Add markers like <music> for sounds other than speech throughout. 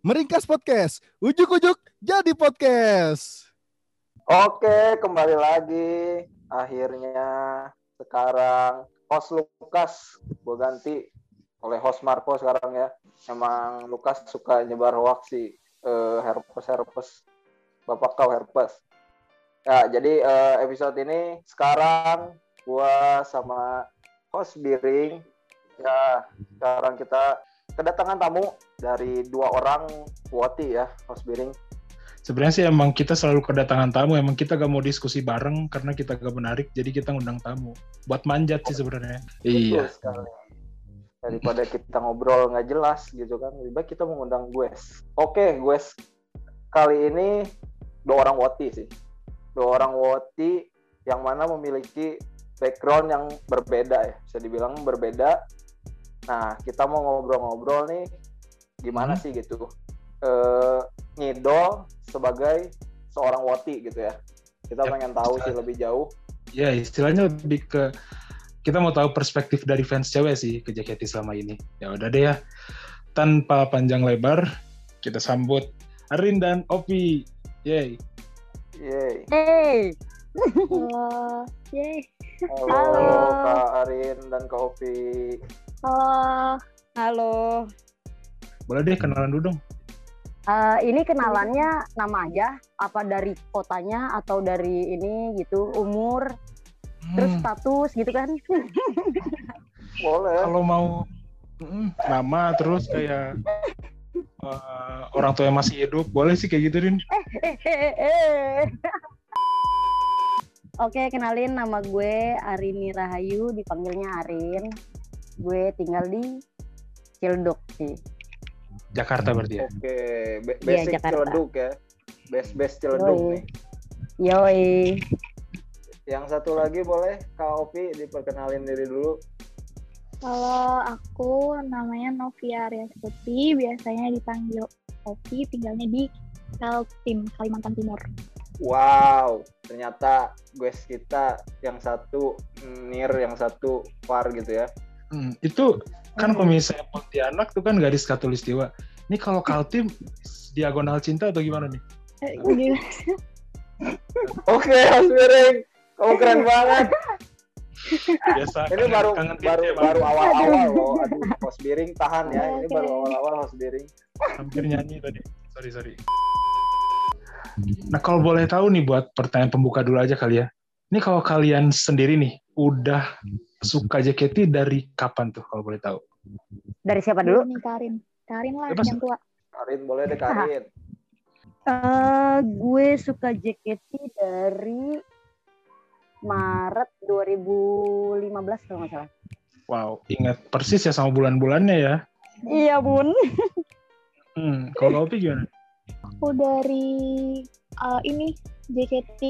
Meringkas Podcast. Ujuk-ujuk jadi podcast. Oke, kembali lagi. Akhirnya sekarang host Lukas gue ganti oleh host Marco sekarang ya. Emang Lukas suka nyebar hoax sih. Uh, herpes herpes. Bapak kau herpes. Ya, jadi uh, episode ini sekarang gua sama host Biring ya sekarang kita kedatangan tamu dari dua orang Woti ya host Biring. Sebenarnya sih emang kita selalu kedatangan tamu emang kita gak mau diskusi bareng karena kita gak menarik jadi kita ngundang tamu. Buat manjat sih sebenarnya. Iya. sekali. Daripada kita ngobrol nggak jelas gitu kan lebih baik kita mengundang gue oke gue kali ini dua orang Woti sih. Dua orang Woti yang mana memiliki background yang berbeda ya. Bisa dibilang berbeda nah kita mau ngobrol-ngobrol nih gimana hmm. sih gitu? E, ngidol sebagai seorang woti gitu ya. Kita ya, pengen tahu sih lebih jauh. Ya istilahnya lebih ke kita mau tahu perspektif dari fans cewek sih ke JKT selama ini. Ya udah deh ya. Tanpa panjang lebar kita sambut Arin dan Opi. Yay. Yay. Hey Halo. Yeay. Halo, Halo. Kak Arin dan Kak Opi. Halo. Halo. Boleh deh kenalan dulu dong. Uh, ini kenalannya nama aja, apa dari kotanya atau dari ini gitu, umur, hmm. terus status gitu kan? <laughs> Boleh. Kalau mau mm, nama terus kayak uh, orang tua yang masih hidup, boleh sih kayak gitu, Rin. Eh, eh, eh, eh. Oke, kenalin nama gue Arini Rahayu, dipanggilnya Arin. Gue tinggal di Ciledug sih. Jakarta berarti ya? Oke, Be iya, basic iya, Ciledug ya. Best best Ciledug Yoi. nih. Yoi. Yang satu lagi boleh Kak Opi diperkenalin diri dulu. Kalau aku namanya Novia Restuti, biasanya dipanggil Opi, tinggalnya di Kaltim, Kalimantan Timur. Wow, ternyata gue kita yang satu Nir, yang satu Far gitu ya. Hmm, itu kan kalau misalnya Pontianak tuh kan garis katulistiwa. Ini kalau Kaltim diagonal cinta atau gimana nih? Eh. <laughs> Oke, Mas Miring. Kamu keren banget. Biasa. Ini baru baru ya, baru awal-awal loh. <laughs> Aduh, Mas Biring tahan ya. Ini baru awal-awal Mas Biring. Hampir nyanyi tadi. Sorry, sorry. Nah kalau boleh tahu nih buat pertanyaan pembuka dulu aja kali ya. Ini kalau kalian sendiri nih udah <laughs> suka JKT dari kapan tuh kalau boleh tahu? Dari siapa dulu? Nih Karin. Karin lah yang tua. Karin boleh deh Karin. Uh, gue suka JKT dari Maret 2015 kalau nggak salah. Wow, ingat persis ya sama bulan-bulannya ya? Iya bun. hmm, kalau Opi gimana? aku dari uh, ini JKT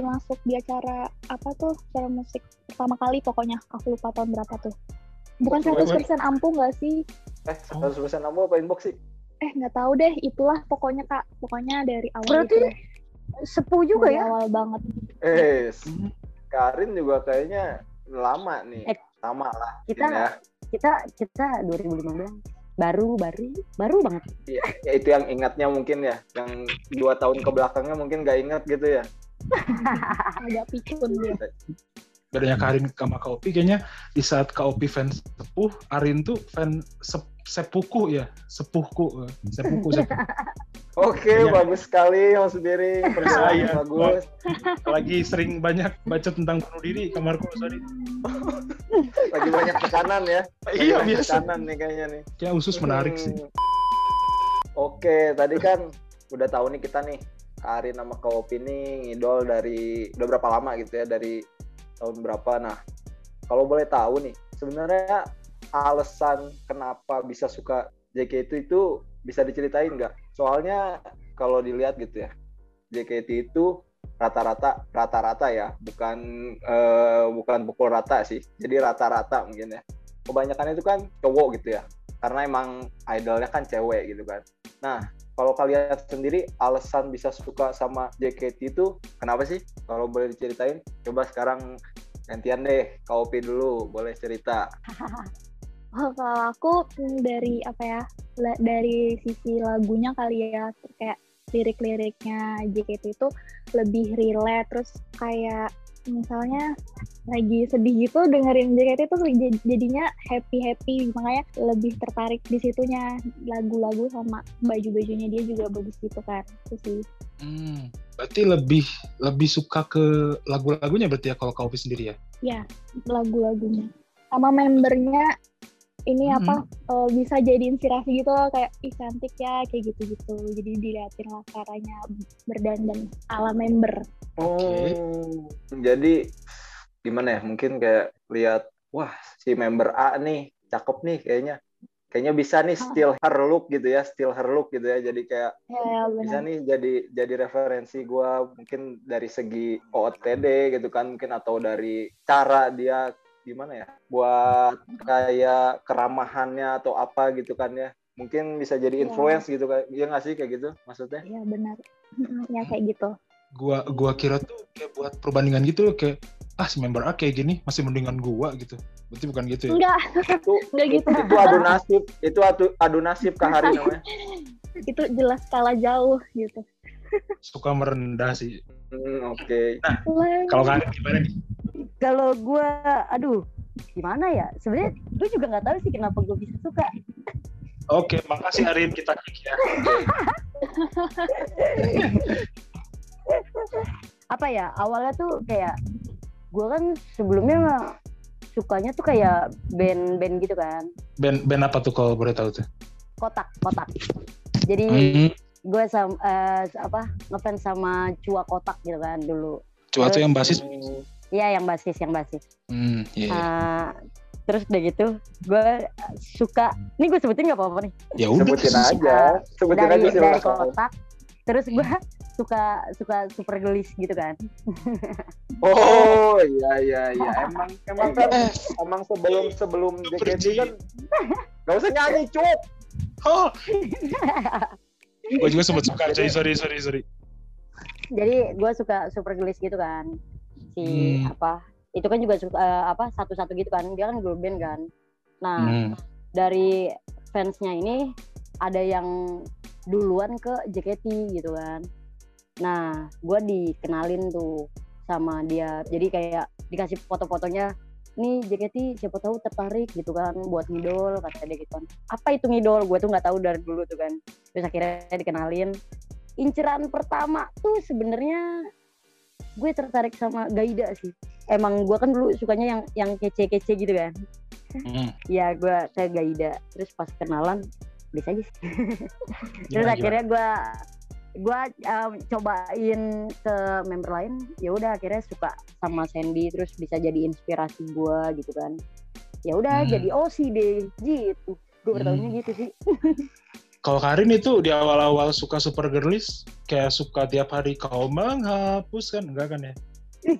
masuk di acara apa tuh? Acara musik pertama kali pokoknya. Aku lupa tahun berapa tuh. Bukan 100% ampuh nggak sih? Eh 100% ampuh apa inbox sih? Eh nggak tahu deh. Itulah pokoknya kak. Pokoknya dari awal berarti itu. sepuh juga dari ya? awal banget. Eh Karin juga kayaknya lama nih. Eh, sama lah kita ya. kita kita 2015 baru baru baru banget. Iya ya itu yang ingatnya mungkin ya yang dua tahun ke belakangnya mungkin gak ingat gitu ya. <laughs> Agak pikun dia. Bedanya Karin sama Kaopi kayaknya di saat Kaopi fans sepuh Arin tuh fan sep sepuku ya sepuhku sepuku sepuh <laughs> Oke, okay, bagus sekali Mas Diri. Percaya bagus. Lagi sering banyak baca tentang bunuh diri kamarku, sorry. <laughs> Lagi banyak tekanan ya. <laughs> Lagi iya, biasa. Tekanan nih kayaknya nih. Kayak usus menarik sih. Hmm. Oke, tadi kan udah tahu nih kita nih Karin sama Kak nih ngidol dari udah berapa lama gitu ya dari tahun berapa. Nah, kalau boleh tahu nih, sebenarnya alasan kenapa bisa suka JKT itu bisa diceritain nggak? Soalnya kalau dilihat gitu ya, JKT itu rata-rata rata-rata ya, bukan uh, bukan pukul rata sih. Jadi rata-rata mungkin ya. Kebanyakan itu kan cowok gitu ya. Karena emang idolnya kan cewek gitu kan. Nah, kalau kalian sendiri alasan bisa suka sama JKT itu kenapa sih? Kalau boleh diceritain, coba sekarang gantian deh, kau dulu, boleh cerita. <laughs> Oh, kalau aku dari apa ya dari sisi lagunya kali ya kayak lirik-liriknya JKT itu lebih relate terus kayak misalnya lagi sedih gitu dengerin JKT itu jadi- jadinya happy happy makanya lebih tertarik di situnya. Lagu-lagu sama baju-bajunya dia juga bagus gitu kan itu sih. Hmm, berarti lebih lebih suka ke lagu-lagunya berarti ya kalau Opi sendiri ya? ya lagu-lagunya. Sama membernya ini Hmm. apa eh, bisa jadi inspirasi gitu loh kayak ih cantik ya kayak gitu-gitu jadi diliatin lah caranya berdandan ala member Oh, jadi gimana ya? Mungkin kayak lihat, wah si member A nih, cakep nih kayaknya. Kayaknya bisa nih steal her look gitu ya, steal her look gitu ya. Jadi kayak ya bisa benar nih jadi jadi referensi gua mungkin dari segi OOTD gitu kan mungkin atau dari cara dia gimana ya buat kayak keramahannya atau apa gitu kan ya mungkin bisa jadi Iya. influence gitu kan ya nggak sih kayak gitu maksudnya ya benar ya kayak gitu Gua gua kira tuh kayak buat perbandingan gitu loh kayak ah si member A kayak gini masih mendingan gua gitu. Berarti bukan gitu ya? enggak itu <laughs> enggak gitu itu adu nasib itu adu, adu nasib ke hari namanya <laughs> itu jelas kalah jauh gitu Suka merendah sih. Hmm, oke Wah, Kalau Karin gimana nih? Kalau gue, aduh, gimana ya? Sebenarnya gue juga nggak tahu sih kenapa gue bisa suka. Oke, makasih Arin kita kick ya. Apa ya? Awalnya tuh kayak gue kan sebelumnya mah sukanya tuh kayak band-band gitu kan, Band band apa tuh kalau boleh tahu tuh? kotak, kotak. Jadi Hmm, gue sama eh, apa ngefans sama Cua Kotak gitu kan dulu. Cua tuh yang basis. Iya yang basis, yang basis. Hmm, iya. iya. Ah, terus udah gitu, gue suka. Ini gue sebutin nggak apa-apa nih. Ya udah. sebutin aja sebutin dari aja sih dari kotak terus gue suka suka super gelis gitu kan <laughs> oh iya iya iya <laughs> emang emang kan emang sebelum sebelum JKT kan nggak usah nyanyi cup Oh. <laughs> Gue juga sempat suka, cuy. Sorry, sorry, sorry. jadi gue suka super gelis gitu kan si Hmm. apa itu kan juga eh, apa satu-satu gitu kan dia kan girl band kan. Nah Hmm. dari fansnya ini ada yang duluan ke JKT gitu kan. Nah gue dikenalin tuh sama dia. Jadi kayak dikasih foto-fotonya nih JKT siapa tahu tertarik gitu kan buat ngidol kata dia gitu kan. Apa itu ngidol? Gue tuh nggak tahu dari dulu tuh kan. Terus akhirnya dikenalin. Inceran pertama tuh sebenarnya gue tertarik sama Gaida sih. Emang gue kan dulu sukanya yang yang kece-kece gitu kan. Hmm. ya gue ke Gaida. Terus pas kenalan bisa aja sih. <laughs> Terus Gimana, akhirnya gue gue um, cobain ke member lain. Ya udah akhirnya suka sama Sandy terus bisa jadi inspirasi gue gitu kan. Ya udah Hmm. jadi OC deh gitu gue bertahunnya Hmm. gitu sih <laughs> Kalau Karin itu di awal-awal suka super girlies, kayak suka tiap hari kau menghapus kan, enggak kan ya? <laughs>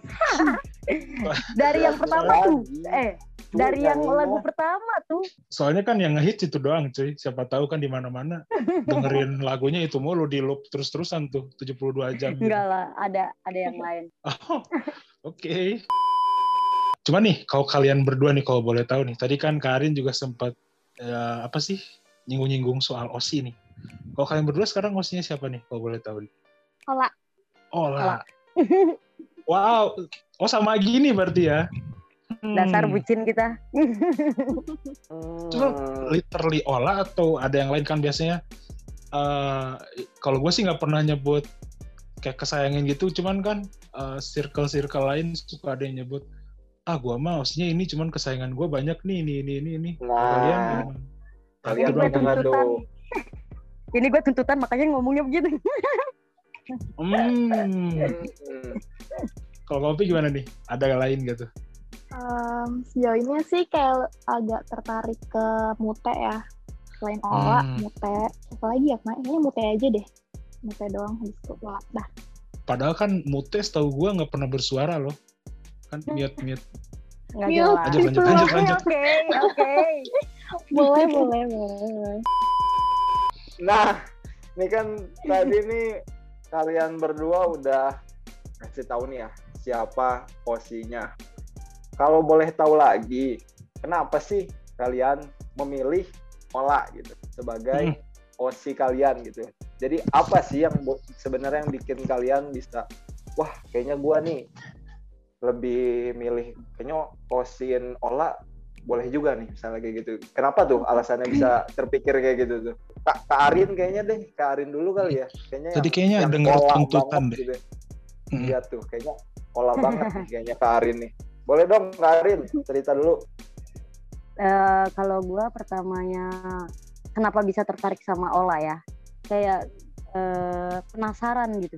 dari yang pertama tuh eh dari yang lagu pertama tuh Soalnya kan yang ngehits itu doang, cuy. Siapa tahu kan di mana-mana dengerin <laughs> lagunya itu mulu di loop terus-terusan tuh 72 jam. gitu. enggak lah ada ada yang lain <laughs> Oh, Oke. Cuma nih, kalau kalian berdua nih kalau boleh tahu nih, tadi kan Karin juga sempat eh, apa sih nyinggung-nyinggung soal Osi nih. Kalau kalian berdua sekarang Osinya siapa nih kalau boleh tahu? nih? Ola. Ola. <laughs> Wow, oh sama gini berarti ya. Hmm. dasar bucin kita Cuma literally Ola atau ada yang lain kan biasanya eh kalau gue sih nggak pernah nyebut kayak kesayangin gitu cuman kan eh, circle-circle lain suka ada yang nyebut ah gue mah maksudnya ini cuman kesayangan gue banyak nih ini ini ini ini Nah. kalian gimana? Kalian jangan tuntutan. tuh <laughs> ini gue tuntutan makanya ngomongnya begitu <laughs> hmm. Kalau kopi gimana nih ada yang lain gitu Em, sejauh ini sih kayak agak tertarik ke Mute ya. Selain Ola, Hmm. Mute. Apa lagi ya? Kemarin kayaknya Mute aja deh. Mute doang habis itu Ola. Dah. padahal kan Mutes tahu gue nggak pernah bersuara loh kan <laughs> mute mute nggak jelas lanjut lanjut lanjut lanjut oke oke <laughs> boleh, boleh, boleh. Nah, ini kan tadi nih kalian berdua udah kasih tahu nih ya siapa posisinya. Kalau boleh tahu lagi, kenapa sih kalian memilih Ola gitu sebagai Hmm. Kalian gitu. Jadi apa sih yang sebenarnya yang bikin kalian bisa wah kayaknya gua nih lebih milih kayaknya OC-in Ola boleh juga nih misalnya kayak gitu. Kenapa tuh alasannya bisa terpikir kayak gitu tuh? Kak, Kak Arin kayaknya deh, Kak Arin dulu kali ya. Kayaknya Tadi yang- kayaknya yang denger Ola tuntutan deh. gitu. Hmm. Iya tuh, kayaknya Ola banget nih kayaknya Kak Arin nih. Boleh dong Kak Arin cerita dulu. Eh, kalau gue pertamanya kenapa bisa tertarik sama Ola ya kayak eh, penasaran gitu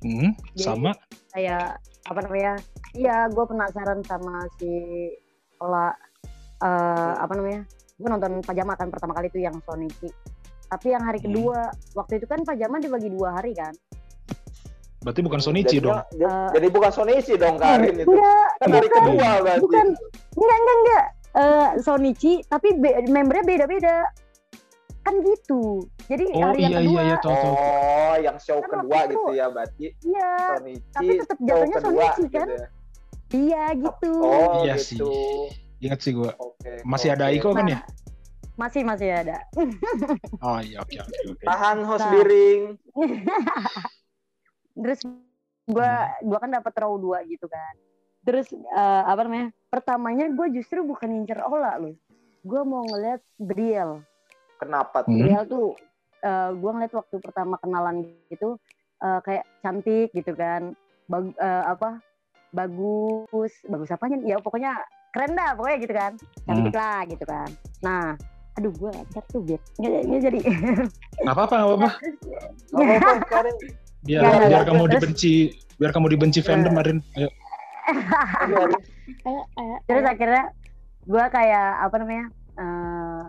Hmm, Jadi- sama. kayak apa namanya iya gue penasaran sama si Ola eh, apa namanya gue nonton pajama kan pertama kali itu yang Sonichi tapi yang hari Hmm. kedua waktu itu kan pajama dibagi dua hari kan Berarti bukan Sonichi dong. Jadinya- j- Eh, Jadi bukan Sonichi dong Kak Arin itu. enggak Kan hari bukan. kedua berarti. bukan enggak enggak enggak Eh, Sonichi tapi be- membernya beda-beda kan gitu jadi Oh hari yang iya kedua iya iya tahu tahu. Oh, yang show Kan kedua gitu itu- ya berarti iya Sonichi tapi tetap jatuhnya kedua Sonichi, kan? gitu ya. iya gitu Oh, Iya sih. Ingat sih gua. Oke. Masih ada oke. Aiko kan ya? Nah, masih masih ada <laughs> Oh iya oke oke oke. Tahan host Nah. biring. <laughs> terus gua gua kan dapat row 2 gitu kan terus eh, apa namanya pertamanya gue justru bukan ngincer Ola loh gue mau ngeliat Briel Kenapa tuh? Hmm. Briel tuh eh, gue ngeliat waktu pertama kenalan gitu eh, kayak cantik gitu kan Bag- eh, apa bagus bagus apanya ya pokoknya keren dah pokoknya gitu kan. Cantik lah gitu kan. Nah aduh gue ntar tuh biar nggak nggak jadi. Nggak apa-apa nggak apa-apa. Biar nggak, biar nggak. kamu Terus- dibenci biar kamu dibenci fandom Arin. Ayo. <laughs> Terus akhirnya gue kayak apa namanya eh,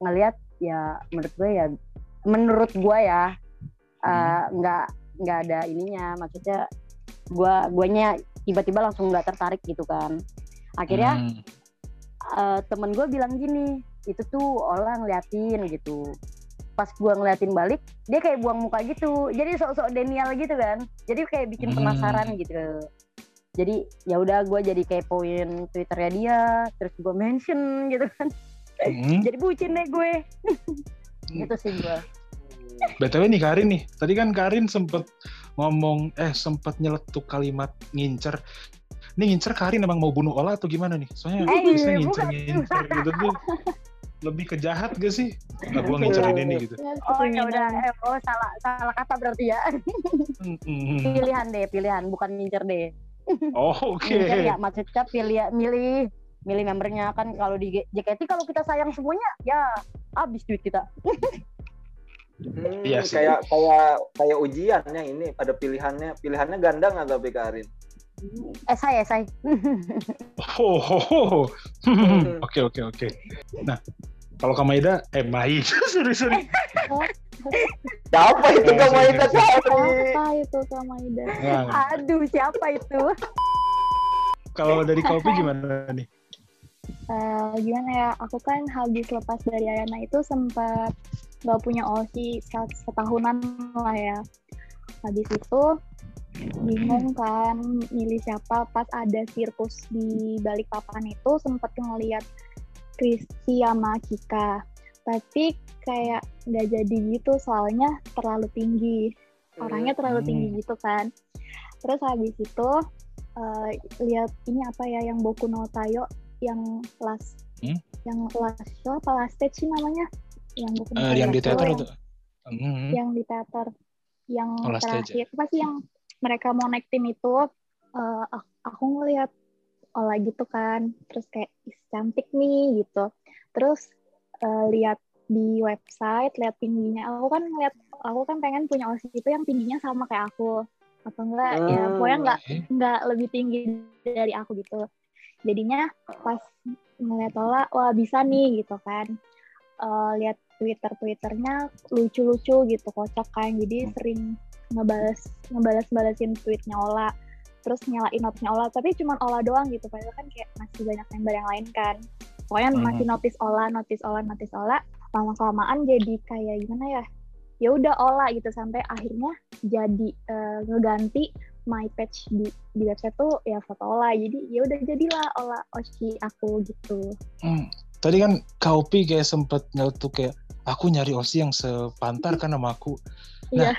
ngelihat ya menurut gue ya menurut gue ya eh, nggak nggak ada ininya. Maksudnya gue guanya tiba-tiba langsung nggak tertarik gitu kan akhirnya Hmm. eh, temen gue bilang gini itu tuh orang ngeliatin gitu pas gue ngeliatin balik dia kayak buang muka gitu jadi sok-sok Daniel gitu kan jadi kayak bikin Hmm. penasaran gitu jadi ya udah gue jadi kepoin twitternya dia terus gue mention gitu kan Hmm. <laughs> jadi bucin deh gue <laughs> gitu sih gue BTW nih Karin nih, tadi kan Karin sempet ngomong, eh sempet nyeletuk kalimat ngincer. Ini ngincer Karin emang mau bunuh Ola atau gimana nih? Soalnya Eh, bisa bukan. ngincer-ngincer gitu tuh lebih ke jahat gak sih? Nah, gua ngincerin ini gitu. ya, oh ya udah eh, oh salah salah kata berarti ya pilihan deh pilihan bukan ngincer deh Oh oke. ngincer ya maksudnya pilih milih milih membernya kan kalau di JKT kalau kita sayang semuanya ya habis duit kita Hmm, Iya sih. kayak kayak kayak ujian yang ini ada pilihannya pilihannya ganda nggak tapi Karin esai esai Oh, ho, ho, ho. Oke oke oke. Nah, kalau Kamaida, eh <laughs> Maida, sorry sorry. siapa itu Eh, kamu sorry, itu sorry. Karin apa itu Kak Maida Nggak, nggak. aduh siapa itu Kalau dari kopi gimana nih? Eh, gimana ya aku kan habis lepas dari Ayana itu sempat nggak punya OSI set- setahunan lah ya habis itu bingung kan milih siapa pas ada sirkus di balik papan itu sempat ngeliat Kristi sama Cika tapi kayak nggak jadi gitu soalnya terlalu tinggi orangnya terlalu Hmm. tinggi gitu kan terus habis itu eh, lihat ini apa ya yang Boku no Tayo yang last Hmm? yang last show apa last stage sih namanya yang Boku no Tayo yang di teater yang, itu? Hmm. yang di teater yang Oh, terakhir apa sih yang mereka mau naik tim itu ak- aku ngeliat Ola gitu kan terus kayak "Ih, cantik nih gitu terus eh, lihat di website lihat tingginya aku kan ngeliat aku kan pengen punya OSI itu yang tingginya sama kayak aku atau enggak ya Hmm. pokoknya enggak Oke. nggak lebih tinggi dari aku gitu jadinya pas ngeliat Ola wah bisa nih gitu kan Eh, lihat twitter twitternya lucu-lucu gitu kocak kan jadi Hmm. sering ngebales ngebales balesin tweetnya Ola terus nyalain note-nya Ola tapi cuma Ola doang gitu padahal kan kayak masih banyak member yang lain kan pokoknya Hmm. masih notice Ola notice Ola notice Ola lama kelamaan jadi kayak gimana ya ya udah Ola gitu sampai akhirnya jadi eh, ngeganti my page di di website tuh ya foto Ola jadi ya udah jadilah Ola Oshi aku gitu Hmm. tadi kan Kaupi kayak sempet nyeletuk kayak aku nyari Osi yang sepantar kan sama aku. Nah,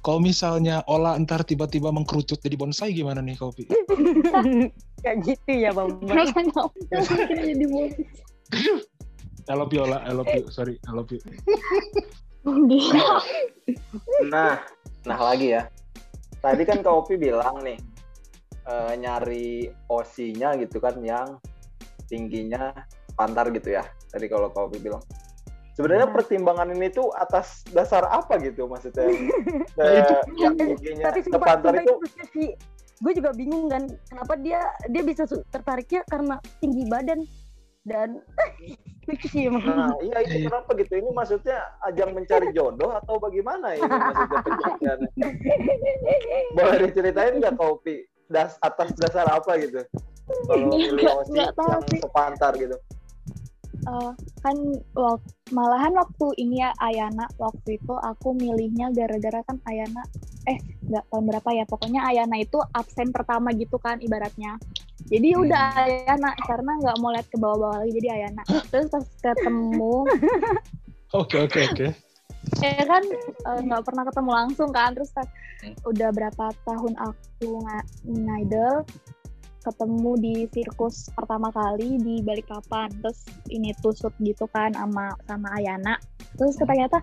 kalau misalnya Ola ntar tiba-tiba mengkerucut jadi bonsai gimana nih Kaupi? <laughs> Kayak gitu ya Bang. Mereka nggak mungkin jadi bonus. I love you Ola, I love you, sorry, I love you. Nah, nah lagi ya. Tadi kan Kak Opi bilang nih eh, nyari osinya gitu kan yang tingginya pantar gitu ya. Tadi kalau Kak Opi bilang. Sebenarnya Nah. pertimbangan ini tuh atas dasar apa gitu maksudnya? Nah, <laughs> itu- yang Tapi sumpah, sumpah itu itu sih gue juga bingung kan kenapa dia dia bisa tertariknya karena tinggi badan dan <laughs> lucu sih emang. Nah, iya itu Iya. kenapa gitu? Ini maksudnya ajang mencari jodoh atau bagaimana ini maksudnya penjelasannya? <laughs> Boleh diceritain nggak Kopi? Das, atas dasar apa gitu? Kalau Iya, milih Osi nggak tahu yang sih. sepantar gitu. Eh, kan wak- malahan waktu ini ya Ayana waktu itu aku milihnya gara-gara kan Ayana eh nggak tahun berapa ya pokoknya Ayana itu absen pertama gitu kan ibaratnya jadi Hmm. udah Ayana karena nggak mau lihat ke bawah-bawah lagi jadi Ayana terus pas ketemu <laughs> Oke oke oke. ya kan eh, nggak pernah ketemu langsung kan terus pas udah berapa tahun aku nga- ngidol ketemu di sirkus pertama kali di Balikpapan terus ini tusut gitu kan sama sama Ayana terus ternyata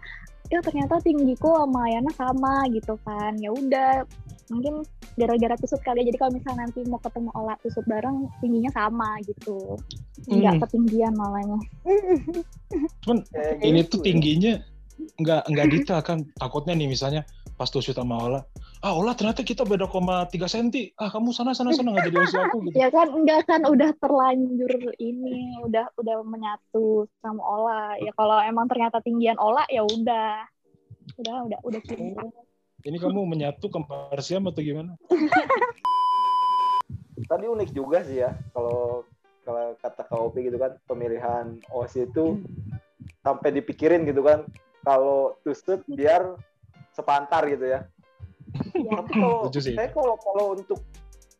ya ternyata tinggiku sama Ayana sama gitu kan ya udah mungkin gara-gara tusut kali ya. jadi kalau misalnya nanti mau ketemu Ola tusut bareng tingginya sama gitu nggak Hmm. ketinggian malahnya Cuman Kayak ini gitu tuh ya. tingginya nggak nggak detail kan takutnya nih misalnya pas tuh shoot sama Ola ah Ola ternyata kita beda koma tiga senti. Ah kamu sana sana sana nggak jadi usia aku <laughs> gitu. Ya kan enggak kan udah terlanjur ini udah udah menyatu sama Ola. Ya kalau emang ternyata tinggian Ola ya udah. Udah udah udah cinta ini kamu menyatu kembar siam atau gimana? <laughs> Tadi unik juga sih ya kalau kalau kata KOP gitu kan pemilihan OSI itu sampai dipikirin gitu kan kalau tusut biar sepantar gitu ya. Ya Tapi <laughs> kalau saya kalau kalau untuk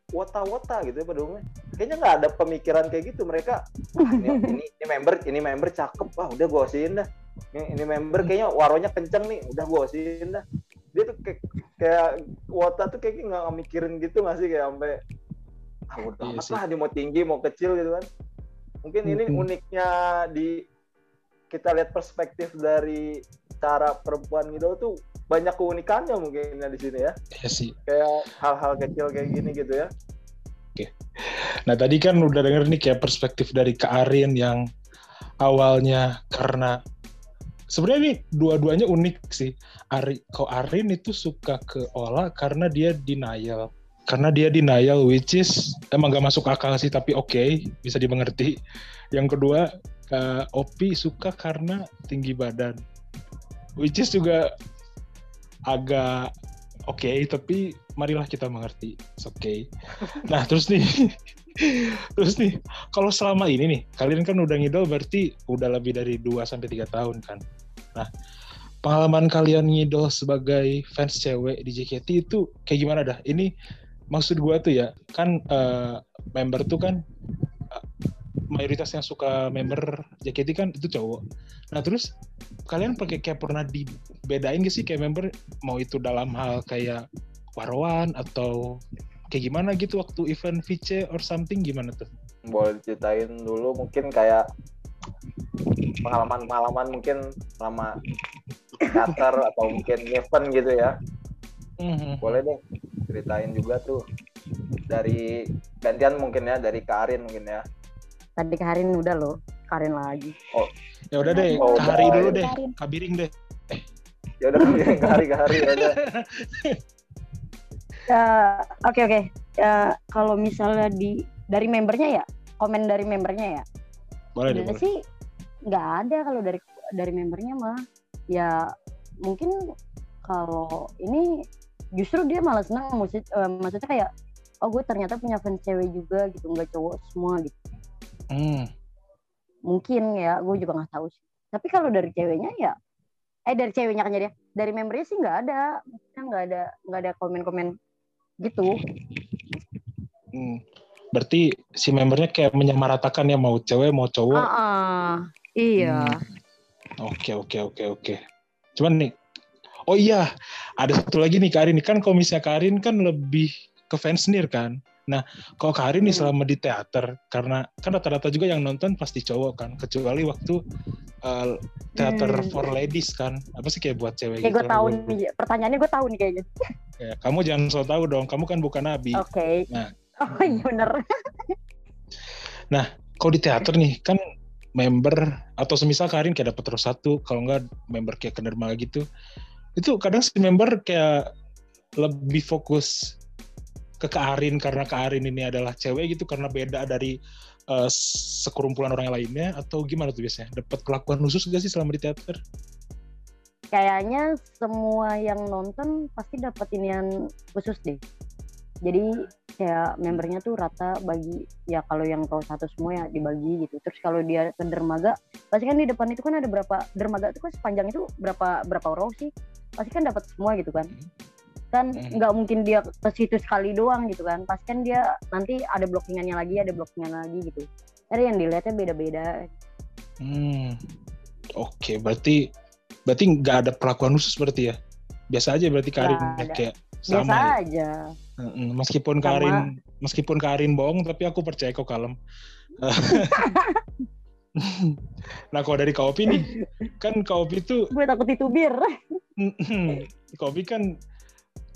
wota-wota gitu ya pada umumnya kayaknya nggak ada pemikiran kayak gitu. Mereka "Wah, ini, <laughs> ini ini member ini member cakep. Wah udah gue osiin dah. Ini, ini member kayaknya waronya kenceng nih. Udah gue osiin dah. Dia tuh kayak, kayak wota tuh kayaknya nggak mikirin gitu nggak sih? Kayak sampai ah udah Iya amat lah dia mau tinggi mau kecil gitu kan. Mungkin ini uniknya di kita lihat perspektif dari cara perempuan gitu tuh banyak keunikannya mungkin ya di sini ya ya sih kayak hal-hal kecil kayak gini gitu ya Nah tadi kan udah denger nih kayak perspektif dari Kak Arin yang awalnya karena sebenarnya ini dua-duanya unik sih. Ari, kok Arin itu suka ke Ola karena dia denial. Karena dia denial which is emang gak masuk akal sih tapi oke bisa dimengerti. Yang kedua Kak Opi suka karena tinggi badan. Which is juga agak oke tapi marilah kita mengerti. It's okay. Nah, terus nih <laughs> terus nih kalau selama ini nih kalian kan udah ngidol berarti udah lebih dari 2 sampai 3 tahun kan. Nah, pengalaman kalian ngidol sebagai fans cewek di JKT itu kayak gimana dah? Ini maksud gua tuh ya, kan eh, member tuh kan mayoritas yang suka member JKT kan itu cowok. Nah, terus kalian pakai kayak pernah dibedain gak sih kayak member mau itu dalam hal kayak waroan atau kayak gimana gitu waktu event VC or something gimana tuh? boleh diceritain dulu mungkin kayak pengalaman-pengalaman mungkin selama teater atau mungkin event gitu ya Mhm. boleh deh ceritain juga tuh dari gantian mungkin ya dari Karin mungkin ya Tadi Karin udah loh, Karin lagi. Ya udah deh, Oh, Kak Hari baik. dulu deh, Karin. Kak Biring deh. ya udah ke hari ke hari ya udah <laughs> Ya, Oke oke. Ya, kalau misalnya di dari membernya ya, komen dari membernya ya. Boleh deh, boleh. sih nggak ada kalau dari dari membernya mah. Ya mungkin kalau ini justru dia malah senang maksud, eh, maksudnya kayak oh gue ternyata punya fans cewek juga gitu nggak cowok semua gitu Hmm. mungkin ya gue juga nggak tahu sih tapi kalau dari ceweknya ya eh dari ceweknya kan jadi dari membernya sih nggak ada maksudnya nggak ada nggak ada komen-komen gitu hmm. berarti si membernya kayak menyamaratakan ya mau cewek mau cowok. Ah, ah. iya. Hmm. Oke oke oke oke. Cuman nih, oh iya ada satu lagi nih Karin. Kan kalau misalnya Karin kan lebih ke fans nir kan. Nah, kalau Karin nih Hmm. selama di teater, karena kan rata-rata juga yang nonton pasti cowok kan, kecuali waktu uh, teater Hmm. for ladies kan, apa sih kayak buat cewek Kayak gue gitu. tahu nih, pertanyaannya gue tahu nih kayaknya. Ya, kamu jangan so tahu dong, kamu kan bukan nabi. Oke. Nah. Oh iya bener. <laughs> Kalau di teater nih kan member atau semisal Karin kayak dapat terus satu, kalau enggak member kayak ke dermaga gitu, itu kadang si member kayak lebih fokus ke Karin karena Karin ini adalah cewek gitu karena beda dari uh, sekurumpulan orang lainnya atau gimana tuh biasanya? Dapat perlakuan khusus gak sih selama di teater? Kayaknya semua yang nonton pasti dapat inian khusus deh. Jadi kayak membernya tuh rata bagi ya kalau yang tahu satu semua ya dibagi gitu. Terus kalau dia ke dermaga, pasti kan di depan itu kan ada berapa dermaga itu kan sepanjang itu berapa berapa row sih? Pasti kan dapat semua gitu kan. Kan Hmm. nggak mungkin dia ke situ sekali doang gitu kan. Pasti kan dia nanti ada blockingannya lagi, ada blockingan lagi gitu. Ada yang dilihatnya beda-beda. Hmm. Oke, berarti berarti nggak ada perlakuan khusus berarti ya? Biasa aja berarti Karin ya, kayak Biasa sama. ya? aja. Meskipun Sama- Karin meskipun Karin bohong tapi aku percaya kok kalem. <laughs> nah kalau dari Kopi nih, kan Kopi tuh Gue takut ditubir. Kopi kan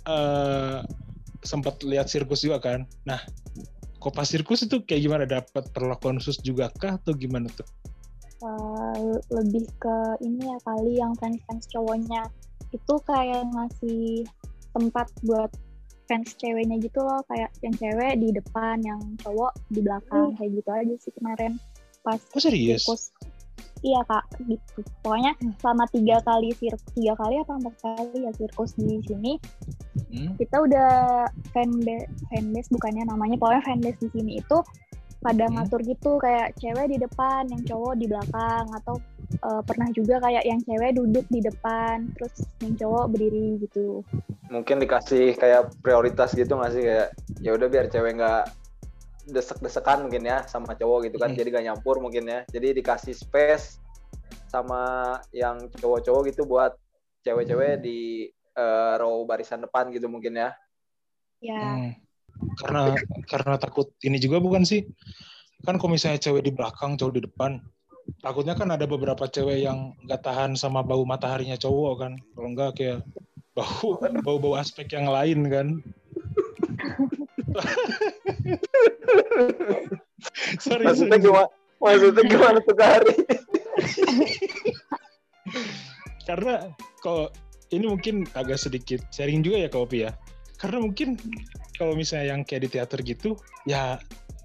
eh sempat lihat sirkus juga kan. Nah, kok pas sirkus itu kayak gimana? Dapat perlakuan khusus juga kah atau gimana tuh? Uh, lebih ke ini ya kali yang fans-fans cowoknya. Itu kayak ngasih tempat buat fans ceweknya gitu loh. Kayak yang cewek di depan yang cowok di belakang. Kayak gitu aja sih kemarin. Pas Oh serius? sirkus. Iya kak. Gitu. Pokoknya selama tiga kali sirkus tiga kali apa empat kali ya sirkus di sini Hmm? kita udah fanbase fanbase bukannya namanya pokoknya fanbase di sini itu pada Hmm. ngatur gitu kayak cewek di depan yang cowok di belakang atau eh, pernah juga kayak yang cewek duduk di depan terus yang cowok berdiri gitu Mungkin dikasih kayak prioritas gitu nggak sih kayak ya udah biar cewek nggak desek-desekan mungkin ya sama cowok gitu kan Hmm. jadi gak nyampur mungkin ya jadi dikasih space sama yang cowok-cowok gitu buat cewek-cewek di eh, row barisan depan gitu mungkin ya ya Hmm. Karena karena takut ini juga bukan sih? Kan kalau misalnya cewek di belakang, cowok di depan, takutnya kan ada beberapa cewek yang nggak tahan sama bau mataharinya cowok kan. Kalau nggak kayak bau <laughs> bau bau aspek yang lain kan. <laughs> sorry, maksudnya sorry. gimana maksudnya gimana tuh Kari <laughs> Karena kalau ini mungkin agak sedikit sharing juga ya ke Opi ya. Karena mungkin kalau misalnya yang kayak di teater gitu, ya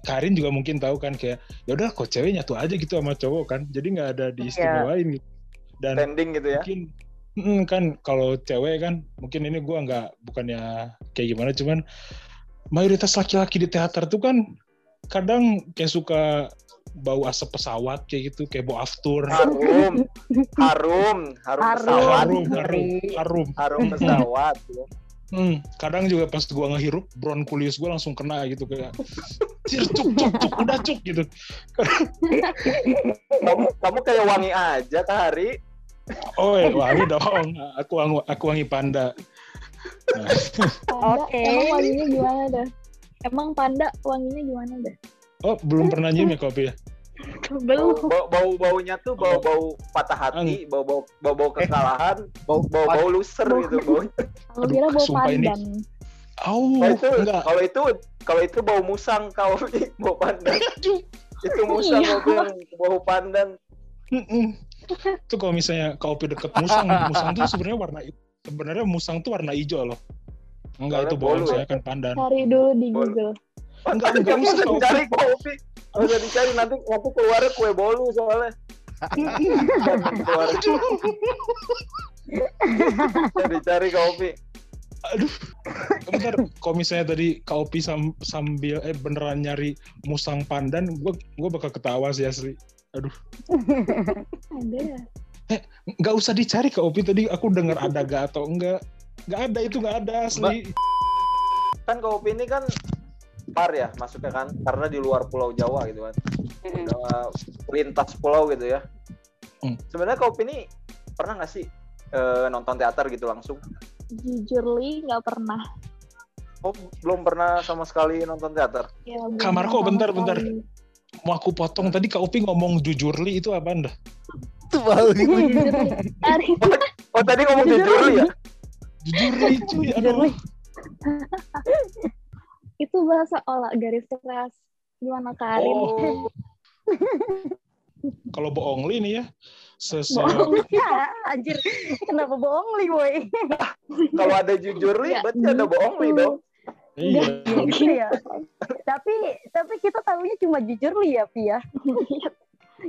Karin juga mungkin tahu kan kayak ya udah kok cewek nyatu aja gitu sama cowok kan. Jadi nggak ada diistimewain gitu. Dan standing gitu ya mungkin mm, kan kalau cewek kan mungkin ini gua nggak bukannya kayak gimana cuman mayoritas laki-laki di teater tuh kan kadang kayak suka bau asap pesawat kayak gitu kayak bau aftur. Harum. Harum. Harum Harum. pesawat. Harum harum harum. Harum pesawat gitu. Hmm, kadang juga pas gua ngehirup bronkulius gua langsung kena gitu kayak cir cuk cuk cuk udah cuk gitu. Kamu kamu kayak wangi aja Kari oh eh, wangi dong. Aku wangi aku wangi panda. Nah, Oke. emang wanginya gimana dah? Emang panda wanginya gimana dah oh belum pernah nyium ya kopi ya? Belum. Bau bau baunya tuh bau bau patah hati bau bau bau bau kekalahan bau bau bau loser Bau- gitu bau. Kalau kira bau sumpah ini- pandan. Oh Nah, itu enggak. kalau itu kalau itu bau musang kau bau pandan. Itu musang Iya. bilang bau pandan. Itu kalau misalnya kopi deket musang musang tuh sebenarnya warna sebenarnya musang tuh warna hijau loh. Enggak itu bolu ya? saya kan pandan. Cari dulu di Google Enggak, enggak usah, Kak. dicari kopi. Nggak usah dicari nanti nanti keluarnya kue bolu soalnya. Keluar. Dicari kopi. Aduh. Bentar kalau misalnya tadi kopi sam- sambil eh beneran nyari musang pandan gue gue bakal ketawa sih asli ada. Ya nggak usah dicari kopi tadi aku dengar ada gak atau enggak nggak ada itu nggak ada asli kan kopi ini kan par ya masuknya kan karena di luar Pulau Jawa gitu kan udah lintas pulau gitu ya Hmm. sebenarnya kau ini pernah nggak sih eh, nonton teater gitu langsung Jujur li nggak pernah. oh belum pernah sama sekali nonton teater Ya, kok, bentar, bentar. sekali. Mau aku potong tadi Kak Upi ngomong jujur li itu apa anda? Itu baru gitu. Ari, oh tadi ngomong jujur ya Jujur li cuy. Aduh. Li. itu bahasa olah garis keras. Gimana Karin? Oh. <laughs> Kalau bohong li nih ya. Sese Bohong <laughs> ya, anjir. Kenapa bohong li, boy? kalau ada jujur nih Nggak berarti ada bohong nih dong Iya. Gitu ya. tapi tapi kita tahunya cuma jujur li ya, Pi ya.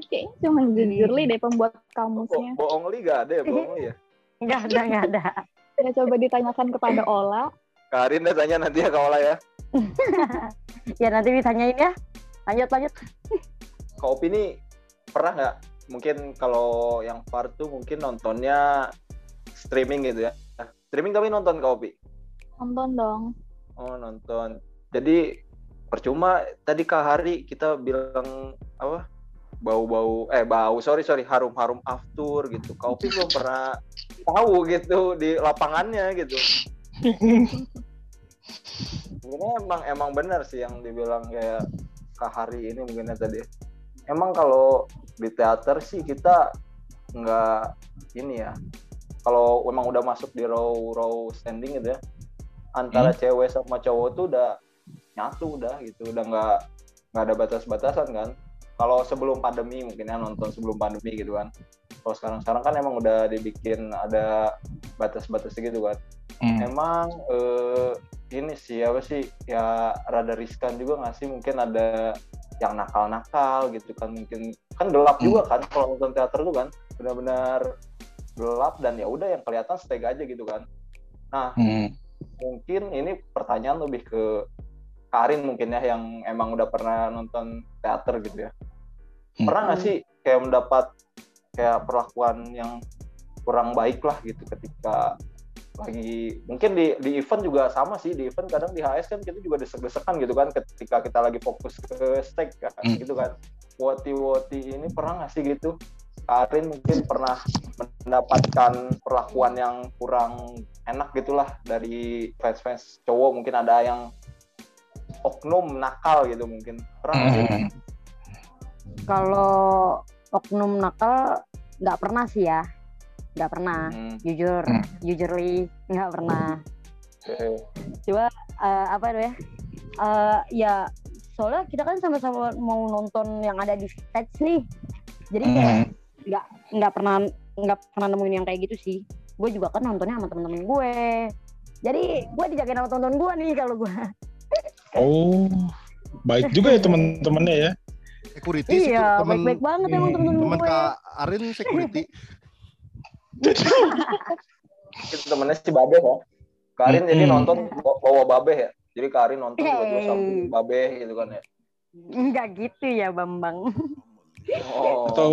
Kayaknya cuma jujur li deh pembuat kamusnya. Bo- bohong li gak ada ya bohong li ya Enggak ada, enggak ada. Ya coba ditanyakan kepada Ola. Karin deh tanya nanti ya Kaola ya. <laughs> Ya nanti ditanyain ya. Lanjut, lanjut. Kak Opi ini pernah nggak? Mungkin kalau yang far tuh mungkin nontonnya streaming gitu ya. Streaming tapi nonton Kak Opi? Nonton dong. oh nonton. Jadi percuma tadi Kak Hari kita bilang apa? Bau-bau eh bau sorry sorry harum-harum after gitu. Kak Opi belum pernah tahu gitu di lapangannya gitu sebenarnya emang emang benar sih yang dibilang kayak Kak Hari ini mungkinnya tadi. Emang kalau di teater sih kita nggak ini ya. Kalau emang udah masuk di row row standing gitu ya antara cewek sama cowok tuh udah nyatu udah gitu. Udah nggak nggak ada batas-batasan kan kalau sebelum pandemi mungkin ya nonton sebelum pandemi gitu kan. Kalau sekarang sekarang kan emang udah dibikin ada batas-batas gitu kan. Hmm. emang eh, ini sih apa sih ya rada riskan juga nggak sih? Mungkin ada yang nakal-nakal gitu kan mungkin. Kan gelap juga kan kalau nonton teater tuh kan. Benar-benar gelap dan ya udah yang kelihatan steg aja gitu kan. Nah Hmm. mungkin ini pertanyaan lebih ke Karin mungkin ya yang emang udah pernah nonton teater gitu ya. Hmm. Pernah nggak sih kayak mendapat kayak perlakuan yang kurang baik lah gitu ketika lagi mungkin di di event juga sama sih di event kadang di HS kan kita juga desek-desekan gitu kan ketika kita lagi fokus ke stake kan Hmm. gitu kan. Woti woti ini pernah nggak sih gitu? Karin mungkin pernah mendapatkan perlakuan yang kurang enak gitulah dari fans-fans cowok mungkin ada yang oknum nakal gitu mungkin. Pernah sih? Hmm. Kalau oknum nakal nggak pernah sih ya. Nggak pernah. Hmm, Jujur, Hmm. jujur li nggak pernah. oke. Eh, apa itu ya? Eh, ya soalnya kita kan sama-sama mau nonton yang ada di stage nih. Jadi Hmm. nggak nggak pernah nggak pernah nemuin yang kayak gitu sih. Gue juga kan nontonnya sama temen-temen gue. Jadi gue dijagain sama tonton gue nih kalau gue. Oh, baik juga ya teman-temannya ya. Security sih, Iya, temen baik-baik banget emang temen-temen temen gue. Kak Arin security. itu temennya si Babe ya Karin jadi Hmm. nonton bawa- Babe ya jadi Karin nonton Hey. dua-dua samping Babe gitu kan ya Enggak gitu ya Bambang. oh Atau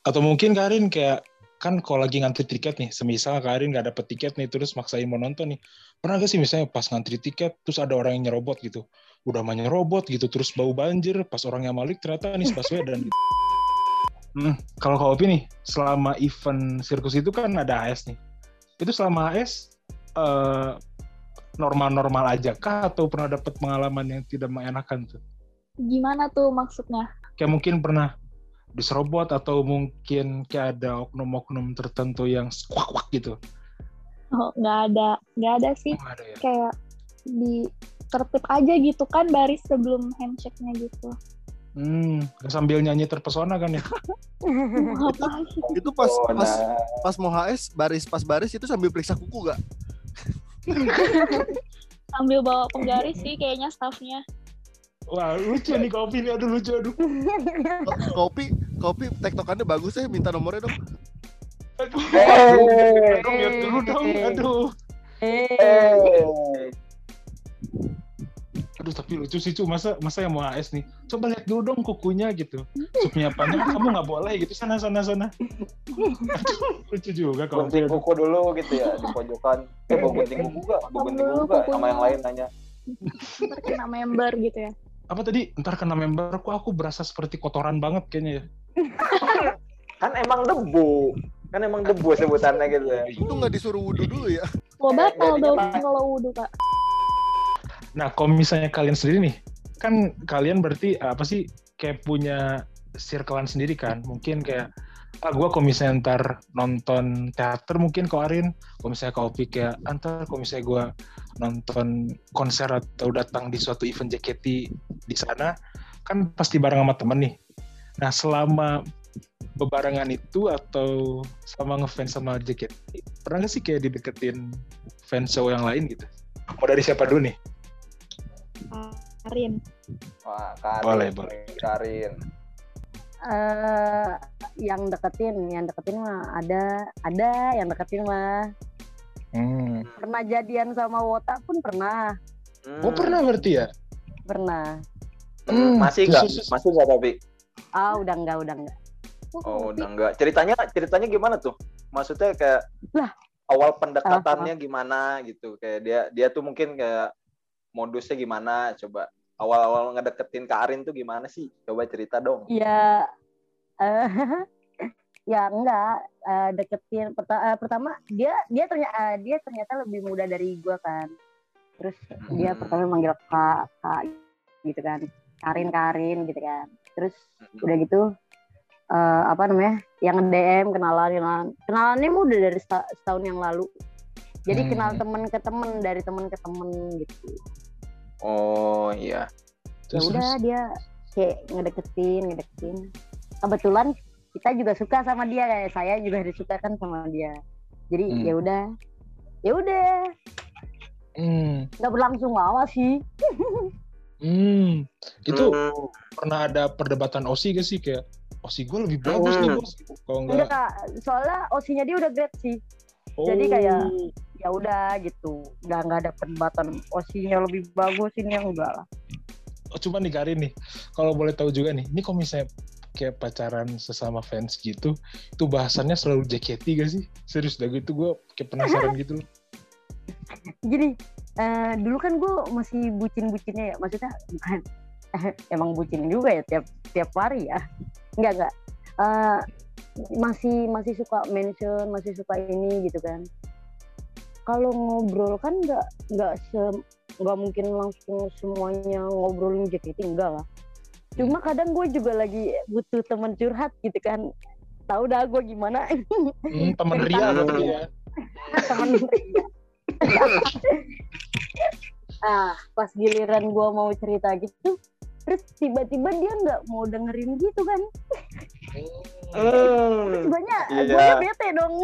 atau mungkin Karin kayak kan kalau lagi ngantri tiket nih, semisal Karin nggak dapet tiket nih, terus maksain mau nonton nih. Pernah gak sih misalnya pas ngantri tiket, terus ada orang yang nyerobot gitu. Udah mah nyerobot gitu, terus bau banjir, pas orangnya Malik ternyata Anies Baswedan gitu. Hmm, kalau kau nih, selama event sirkus itu kan ada AS nih. Itu selama AS eh, normal-normal aja kah atau pernah dapat pengalaman yang tidak mengenakan tuh? Gimana tuh maksudnya? kayak mungkin pernah diserobot atau mungkin kayak ada oknum-oknum tertentu yang squak-quak gitu. Oh, nggak ada, nggak ada sih. Oh, ada ya. Kayak di tertib aja gitu kan baris sebelum handshake-nya gitu. Hmm, sambil nyanyi terpesona kan ya. <laughs> Sih? Itu pas Oh, pas nah. pas mau HS baris pas baris itu sambil periksa kuku gak? <laughs> Sambil bawa penggaris sih kayaknya staffnya. Wah, lucu nih kopi nih. Aduh, lucu. Aduh. Kopi kopi tektokannya bagus ya minta nomornya dong. Aduh. Lihat dulu dong. Aduh. Eh, Eh, Aduh, tapi lucu sih, cu. Masa, masa yang mau AS nih? Coba lihat dulu dong kukunya gitu. <laughs> Supnya panjang, kamu nggak boleh gitu. Sana, sana, sana. Aduh, <laughs> lucu juga kalau gunting kuku dulu gitu ya di pojokan eh mau gunting kuku gak mau gunting kuku gak sama yang lain nanya Ntar kena member gitu ya. Apa tadi? Ntar kena member, kok aku berasa seperti kotoran banget kayaknya ya. <laughs> Kan emang debu. Kan emang debu sebutannya gitu ya. Itu nggak disuruh wudhu dulu ya? Lo batal Nggak dong dinyalain. kalau wudhu kak. Nah, kalau misalnya kalian sendiri nih, kan kalian berarti apa sih kayak punya circlean sendiri kan? Mungkin kayak ah gue kalau misalnya ntar nonton teater mungkin kau Arin, kalau misalnya kau kayak antar kalau misalnya gue nonton konser atau datang di suatu event JKT di sana, kan pasti bareng sama temen nih. Nah selama bebarengan itu atau sama ngefans sama JKT, pernah gak sih kayak dideketin fans show yang lain gitu? Mau dari siapa dulu nih? Karin. Wah, Karin. Boleh, boleh. Karin. eh yang deketin, yang deketin mah ada, ada yang deketin mah. Hmm. Pernah jadian sama Wota pun pernah, Hmm. Oh pernah berarti ya? pernah. Hmm, Masih nggak? Khusus- Masih nggak tapi? Ah udah enggak, udah enggak. Oh, udah enggak. Ceritanya ceritanya gimana tuh? Maksudnya kayak Lah. awal pendekatannya gimana gitu. Kayak dia dia tuh mungkin kayak modusnya gimana coba. Awal-awal ngedeketin Kak Arin tuh gimana sih? Coba cerita dong. Ya, eh, <laughs> ya enggak eh, deketin. Perta- eh, pertama dia dia ternyata dia ternyata lebih muda dari gua kan. Terus dia Hmm. pertama manggil kak kak gitu kan, Karin Karin gitu kan. Terus Hmm. udah gitu eh, apa namanya? Yang DM kenalan kenalan kenalannya udah dari seta- setahun yang lalu. Jadi Hmm. kenal temen ke temen dari temen ke temen gitu. Oh iya. ya Terus, udah dia kayak ngedeketin ngedeketin kebetulan kita juga suka sama dia kayak saya juga disuka kan sama dia jadi Hmm. ya udah ya udah Hmm. nggak berlangsung lama sih Hmm. Itu Hmm. pernah ada perdebatan Osi gak sih kayak Osi gue lebih bagus nih Hmm. bos. Kalau enggak enggak, kak soalnya osinya dia udah grade sih oh, jadi kayak- ya udah gitu. Nggak nggak ada perdebatan osinya lebih bagus ini yang enggak lah. Oh, cuma nih Karin nih, kalau boleh tahu juga nih, ini kalau misalnya kayak pacaran sesama fans gitu, itu bahasannya selalu JKT gak sih? Serius dah gitu gue kayak penasaran gitu loh. jadi eh, dulu kan gue masih bucin-bucinnya ya maksudnya bukan <laughs> emang bucin juga ya tiap tiap hari ya. Nggak nggak. Eh, masih masih suka mention masih suka ini gitu kan kalau ngobrol kan nggak nggak se nggak mungkin langsung semuanya ngobrolin JKT enggak lah. Cuma kadang gue juga lagi butuh teman curhat gitu kan. Tahu dah gue gimana. Hmm, temen Ria ya. temen <laughs> ah pas giliran gue mau cerita gitu terus tiba-tiba dia nggak mau dengerin gitu kan Hmm. guanya Iya. guanya bete dong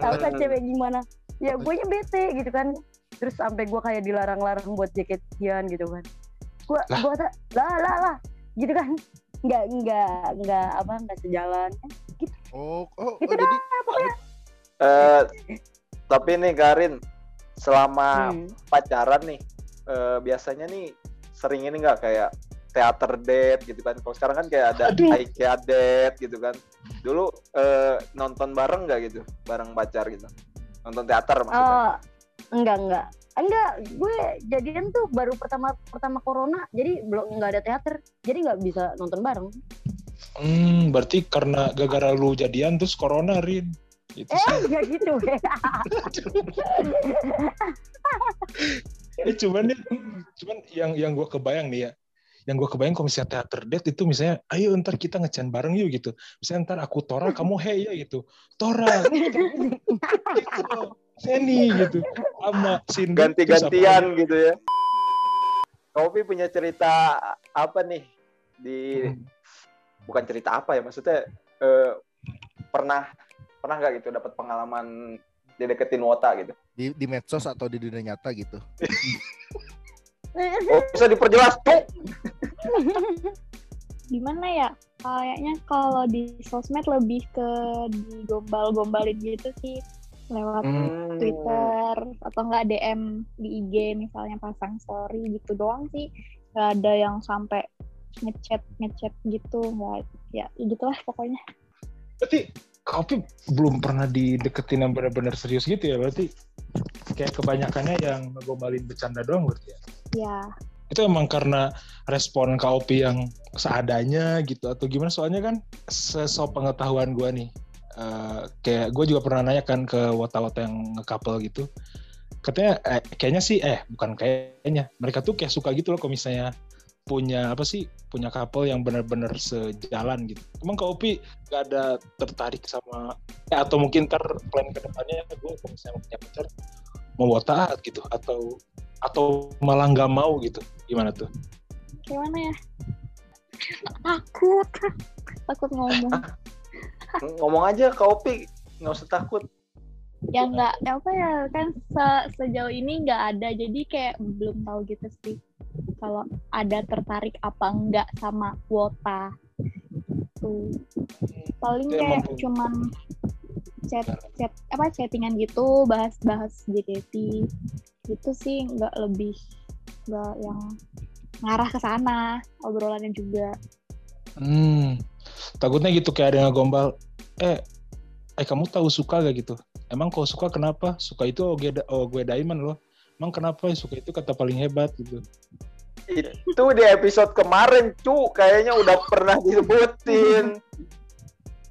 tahu kan Hmm. cewek gimana ya guanya bete gitu kan terus sampai gue kayak dilarang-larang buat jaketian gitu kan gua Lah. gua tak lah lah lah gitu kan nggak nggak nggak apa nggak sejalan Oh, oh, oh Gitu jadi Eh, tapi nih Karin, selama Hmm. pacaran nih, eh, biasanya nih sering ini nggak kayak teater date gitu kan? Kalau sekarang kan kayak ada Aduh. IKEA date gitu kan. Dulu eh, nonton bareng nggak gitu, bareng pacar gitu? Nonton teater maksudnya? Oh, enggak enggak enggak gue jadian tuh baru pertama pertama corona jadi belum nggak ada teater jadi nggak bisa nonton bareng Hmm, berarti karena gara-gara lu jadian terus corona Rin. Itu eh sih. ya gitu <laughs> Eh, cuman nih, cuman yang yang gue kebayang nih ya, yang gue kebayang kalau misalnya teater date itu misalnya, ayo ntar kita ngechan bareng yuk gitu. Misalnya ntar aku Tora, <laughs> kamu Hey ya gitu. Tora, gitu. Seni gitu. Sama Cindy. Ganti-gantian gitu ya. Kopi punya cerita apa nih di Hmm. bukan cerita apa ya maksudnya eh, pernah pernah nggak gitu dapat pengalaman dideketin wota gitu di, di medsos atau di dunia nyata gitu. <laughs> oh bisa diperjelas tuh Gimana ya? Kayaknya kalau di sosmed lebih ke digombal-gombalin gitu sih lewat Hmm. Twitter atau enggak DM di IG misalnya pasang story gitu doang sih. Gak ada yang sampai ngechat ngechat gitu nggak ya gitulah pokoknya Berarti Kopi belum pernah dideketin yang benar-benar serius gitu ya berarti? kayak kebanyakannya yang ngegombalin bercanda doang berarti ya. Ya, Itu emang karena respon KOP yang seadanya gitu atau gimana? Soalnya kan sesok pengetahuan gua nih, eh, kayak gue juga pernah nanya kan ke wota-wota yang nge-couple gitu. Katanya eh, kayaknya sih eh bukan kayaknya mereka tuh kayak suka gitu loh kalau misalnya punya apa sih punya couple yang benar-benar sejalan gitu. Emang Kak Opi gak ada tertarik sama ya, atau mungkin ntar plan ke depannya gue kalau misalnya mau punya pacar mau buat taat gitu atau atau malah nggak mau gitu gimana tuh? gimana ya? Takut. Takut ngomong. <laughs> Ngomong aja ke Opi, nggak usah takut. Ya nggak ya apa ya kan se- sejauh ini nggak ada. Jadi kayak belum tahu gitu sih kalau ada tertarik apa enggak sama kuota. Tuh paling Itu kayak cuman chat chat apa chattingan gitu bahas-bahas JKT gitu sih nggak lebih nggak yang ngarah ke sana obrolannya juga. Hmm, takutnya gitu kayak ada yang gombal. Eh, eh kamu tahu suka gak gitu? Emang kau suka kenapa? Suka itu oh gue, oh gue diamond loh. Emang kenapa suka itu kata paling hebat gitu? Itu di episode kemarin, cu, kayaknya udah pernah disebutin.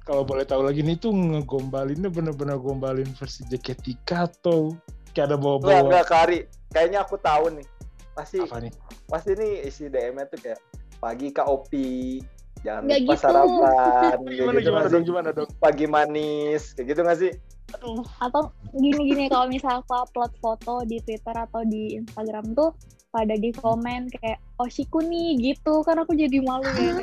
Kalau boleh tahu lagi nih tuh ngegombalinnya bener-bener gombalin versi JKT atau kayak ada Enggak, bawa-bawa enggak, Kari. Kayaknya aku tahu nih. Pasti apa nih? pasti nih isi DM-nya tuh kayak pagi Kak Opi, jangan Nggak lupa gitu. sarapan, <laughs> Gimana gitu gimana dong gimana dong? Pagi manis, kayak gitu nggak sih? Aduh. atau gini-gini kalau misal aku upload foto di Twitter atau di Instagram tuh pada di komen kayak Oshiku nih gitu kan aku jadi malu ya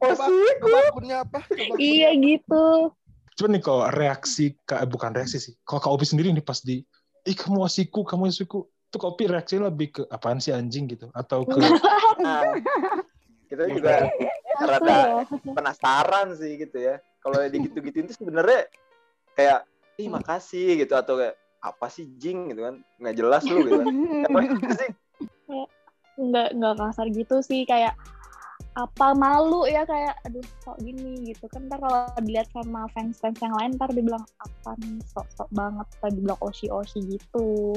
"Apa? Oh akunnya apa? Iya gitu Coba nih kalau reaksi eh, bukan reaksi sih. Kalau Kak Opi sendiri nih pas di, ih kamu asiku, kamu asiku. Itu Kak Opi reaksinya lebih ke apaan sih anjing gitu? Atau ke <laughs> Nah, kita Iya. juga rada ya? penasaran sih gitu ya. Kalau digitu-gituin tuh sebenarnya kayak ih makasih gitu atau kayak apa sih jing gitu kan nggak jelas lu gitu kan. <laughs> Apa sih? nggak nggak kasar gitu sih kayak apa malu ya kayak aduh kok gini gitu kan ntar kalau dilihat sama fans fans yang lain ntar dibilang apa nih sok sok banget tadi bilang oshi oshi gitu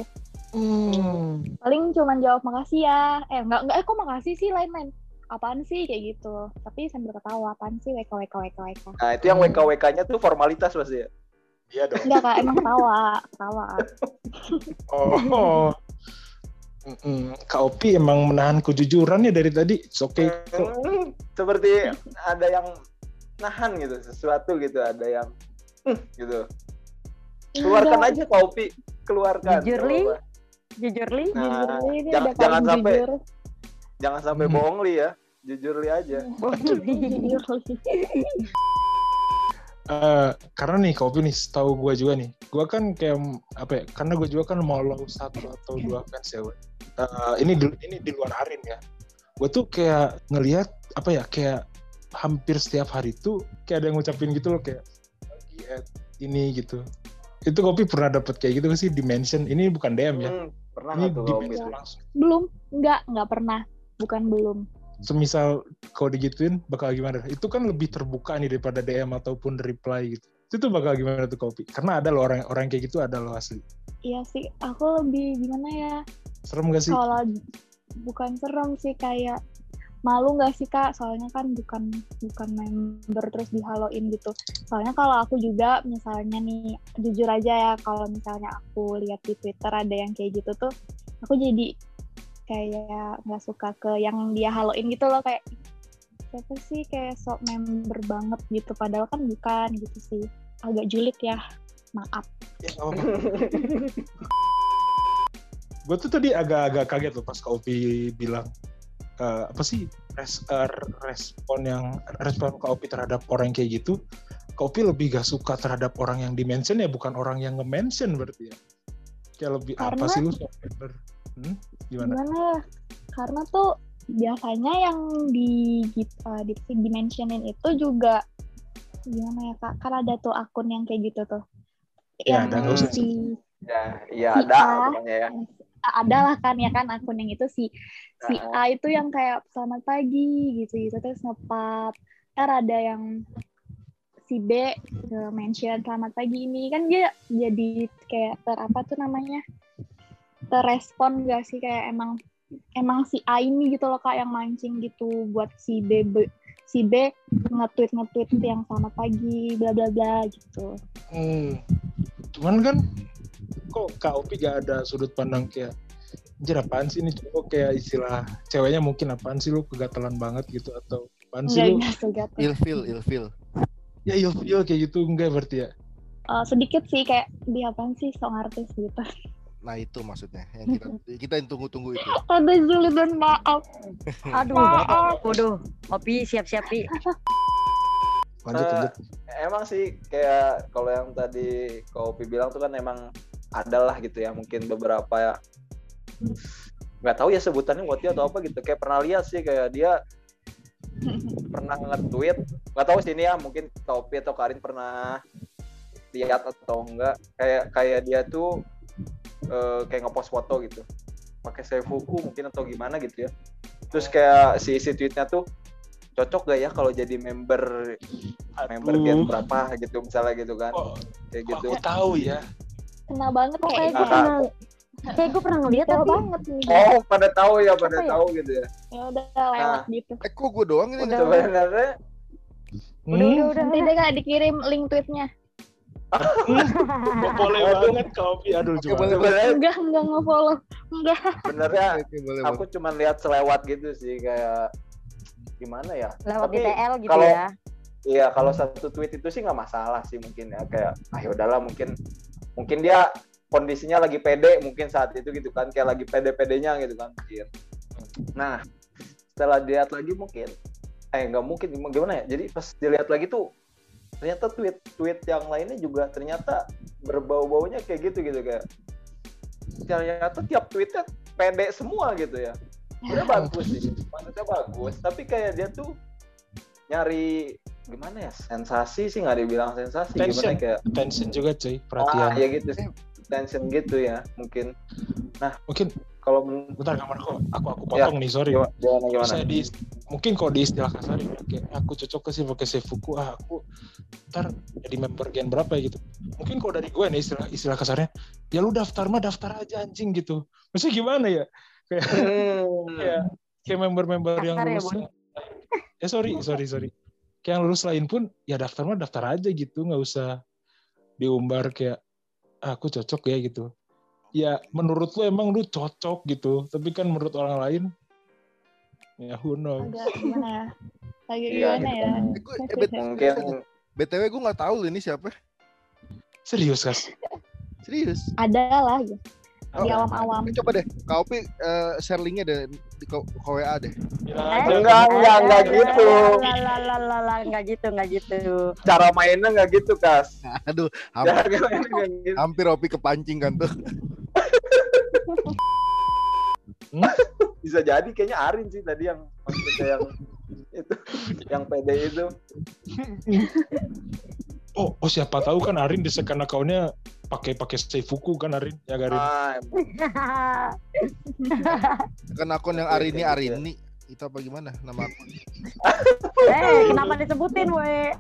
Hmm. paling cuman jawab makasih ya eh enggak enggak eh kok makasih sih lain lain apaan sih kayak gitu tapi sambil ketawa apaan sih wk wk wk wk Nah, itu yang WK-WK-nya tuh formalitas pasti ya. Iya dong. enggak kak emang ketawa ketawa <laughs> Oh. <laughs> Mm-mm. Kak Opi emang menahan kejujuran ya dari tadi. It's okay. Hmm, seperti ada yang nahan gitu sesuatu gitu ada yang hmm, gitu keluarkan Enggak, aja Kopi keluarkan Jujur, Nggak Li. apa-apa. Jujur li, Nah, jujur ini jangan- ada jangan paling sampai- jujur jangan sampai Hmm. bohong li ya jujur li aja <laughs> Eh, karena nih Kak Opi nih, tahu gue juga nih. Gue kan kayak apa ya? Karena gue juga kan mau lo satu atau dua fans ya. Eh, ini di, ini di luar Arin ya. Gue tuh kayak ngelihat apa ya? Kayak hampir setiap hari tuh kayak ada yang ngucapin gitu loh kayak lagi at ini gitu. Itu Kopi pernah dapet kayak gitu nggak sih dimension ini bukan DM ya. Hmm, pernah Ini nggak tuh di Kopi mention langsung. belum enggak enggak pernah bukan belum Semisal kau digituin bakal gimana? Itu kan lebih terbuka nih daripada DM ataupun reply gitu. Itu tuh bakal gimana tuh Kopi? Karena ada loh orang orang kayak gitu ada loh asli. iya sih aku lebih gimana ya Serem gak sih? kalau bukan serem sih kayak malu nggak sih kak? Soalnya kan bukan bukan member terus dihaloin gitu. Soalnya kalau aku juga misalnya nih jujur aja ya kalau misalnya aku lihat di twitter ada yang kayak gitu tuh aku jadi kayak nggak suka ke yang dia haloin gitu loh kayak siapa sih kayak sok member banget gitu? Padahal kan bukan gitu sih. Agak julid ya. Maaf. Ya. <laughs> gue tuh tadi agak-agak kaget loh pas Kak Opi bilang eh, apa sih res- eh, respon yang respon Kak Opi terhadap orang yang kayak gitu Kak Opi lebih gak suka terhadap orang yang dimention ya bukan orang yang nge-mention berarti ya. Kayak lebih apa Karena- sih lu hmm? gimana? Gimana ya? Karena tuh biasanya yang di uh, di dimensionin itu juga gimana ya kak? Kan ada tuh akun yang kayak gitu tuh. Ya, yang usah si ya iya Si ada A. ya ada lah kan ya kan akun yang itu si si Ah. A itu yang kayak selamat pagi gitu gitu. Terus ngepap. Ntar ada yang si B ke mention selamat pagi ini. Kan dia jadi kayak ter apa tuh namanya terrespon gak sih? Kayak emang emang si A ini gitu loh kak yang mancing gitu buat si B, B si B nge-tweet nge-tweet yang selamat pagi bla bla bla gitu. Hmm. Cuman kan kok Kak Opi gak ada sudut pandang kayak Anjir apaan sih ini? Cowok kayak istilah ceweknya mungkin apaan sih lu kegatelan banget gitu atau apaan sih lu? Ilfil, ilfil. ya ilfil kayak gitu enggak berarti ya? Eh, sedikit sih kayak dia apaan sih song artis gitu. Nah itu maksudnya yang kita kita yang tunggu-tunggu itu. ada Zuli dan maaf. <laughs> Aduh, Maaf. waduh, Opi siap-siap Pi. lanjut lanjut. Emang sih kayak kalau yang tadi Kopi bilang tuh kan emang adalah gitu ya mungkin beberapa ya. Nggak tahu ya sebutannya dia atau apa gitu. Kayak pernah lihat sih kayak dia pernah nge-tweet. Nggak tahu sih ini ya mungkin Kopi atau Karin pernah lihat atau enggak. Kayak kayak dia tuh eh, kayak ngepost foto gitu. Pakai seifuku mungkin atau gimana gitu ya. Terus kayak si isi tweetnya tuh cocok gak ya kalau jadi member member Aduh, gen berapa? gitu misalnya gitu kan. Kok, kayak gitu. aku tahu ya kena banget Kok kayak gue Ah. pernah kayak gue pernah ngeliat tapi banget nih oh pada tahu ya pada Apa ya? tahu gitu ya ya udah lewat gitu Eh kok gue doang ini? Udah. sebenarnya udah Hmm, udah udah. nanti deh kak dikirim link tweetnya boleh banget Kak Opi aduh cuma boleh. sebenarnya enggak enggak nge-follow enggak <laughs> boleh, aku cuma lihat selewat gitu sih kayak gimana ya Lewat Tapi di TL gitu kalau- ya. iya kalau satu tweet itu sih nggak masalah sih mungkin ya kayak ah ya udahlah mungkin mungkin dia kondisinya lagi pede mungkin saat itu gitu kan kayak lagi pede-pedenya gitu kan mungkin nah setelah dilihat lagi mungkin eh nggak mungkin gimana ya? Jadi pas dilihat lagi tuh ternyata tweet tweet yang lainnya juga ternyata berbau-baunya kayak gitu gitu kayak ternyata tiap tweetnya pede semua gitu ya. Udah bagus sih maksudnya bagus. Tapi kayak dia tuh nyari gimana ya? Sensasi sih nggak dibilang sensasi. Gimana Tension. kayak attention juga cuy ah perhatian. ya gitu sih. Tension gitu ya mungkin. Mungkin. kalau men- bentar kamar kok? Aku aku Ya, potong nih sorry. gimana gimana, gimana? Saya di mungkin kalau di istilah kasar ya, kayak aku cocok ke sih pakai seifuku ah aku ntar jadi member gen berapa ya gitu. Mungkin kalau dari gue nih istilah istilah kasarnya ya lu daftar mah daftar aja anjing gitu. Maksudnya gimana ya? Kayak Hmm. kayak <laughs> kayak member-member yang ya, lulus ya sorry sorry sorry kayak yang lulus lain pun ya daftar mah daftar aja gitu nggak usah diumbar kayak ah, aku cocok ya gitu. Ya menurut lu emang lu cocok gitu tapi kan menurut orang lain ya who knows? Agak gimana ya? Agak Iya, gimana gitu. ya? Eh, gue, mungkin BTW gue nggak tahu ini siapa. serius kas? Serius. ada lah gitu di Oh, awam-awam Eh, coba deh, Kak Opi eh, share linknya deh di ke WA deh. Eh. Enggak, enggak, enggak gitu. Lalalala, enggak gitu, enggak gitu. cara mainnya nggak gitu kas Aduh, cara hampir, gitu. hampir Opi kepancing kan tuh. <laughs> bisa jadi kayaknya Arin sih tadi yang maksudnya yang itu yang pede itu oh, oh siapa tahu kan Arin di second account-nya pakai pakai Seifuku kan Arin ya Garin ah, <laughs> Kan akun yang Arini Arini itu apa gimana nama akun? eh, kenapa disebutin, we?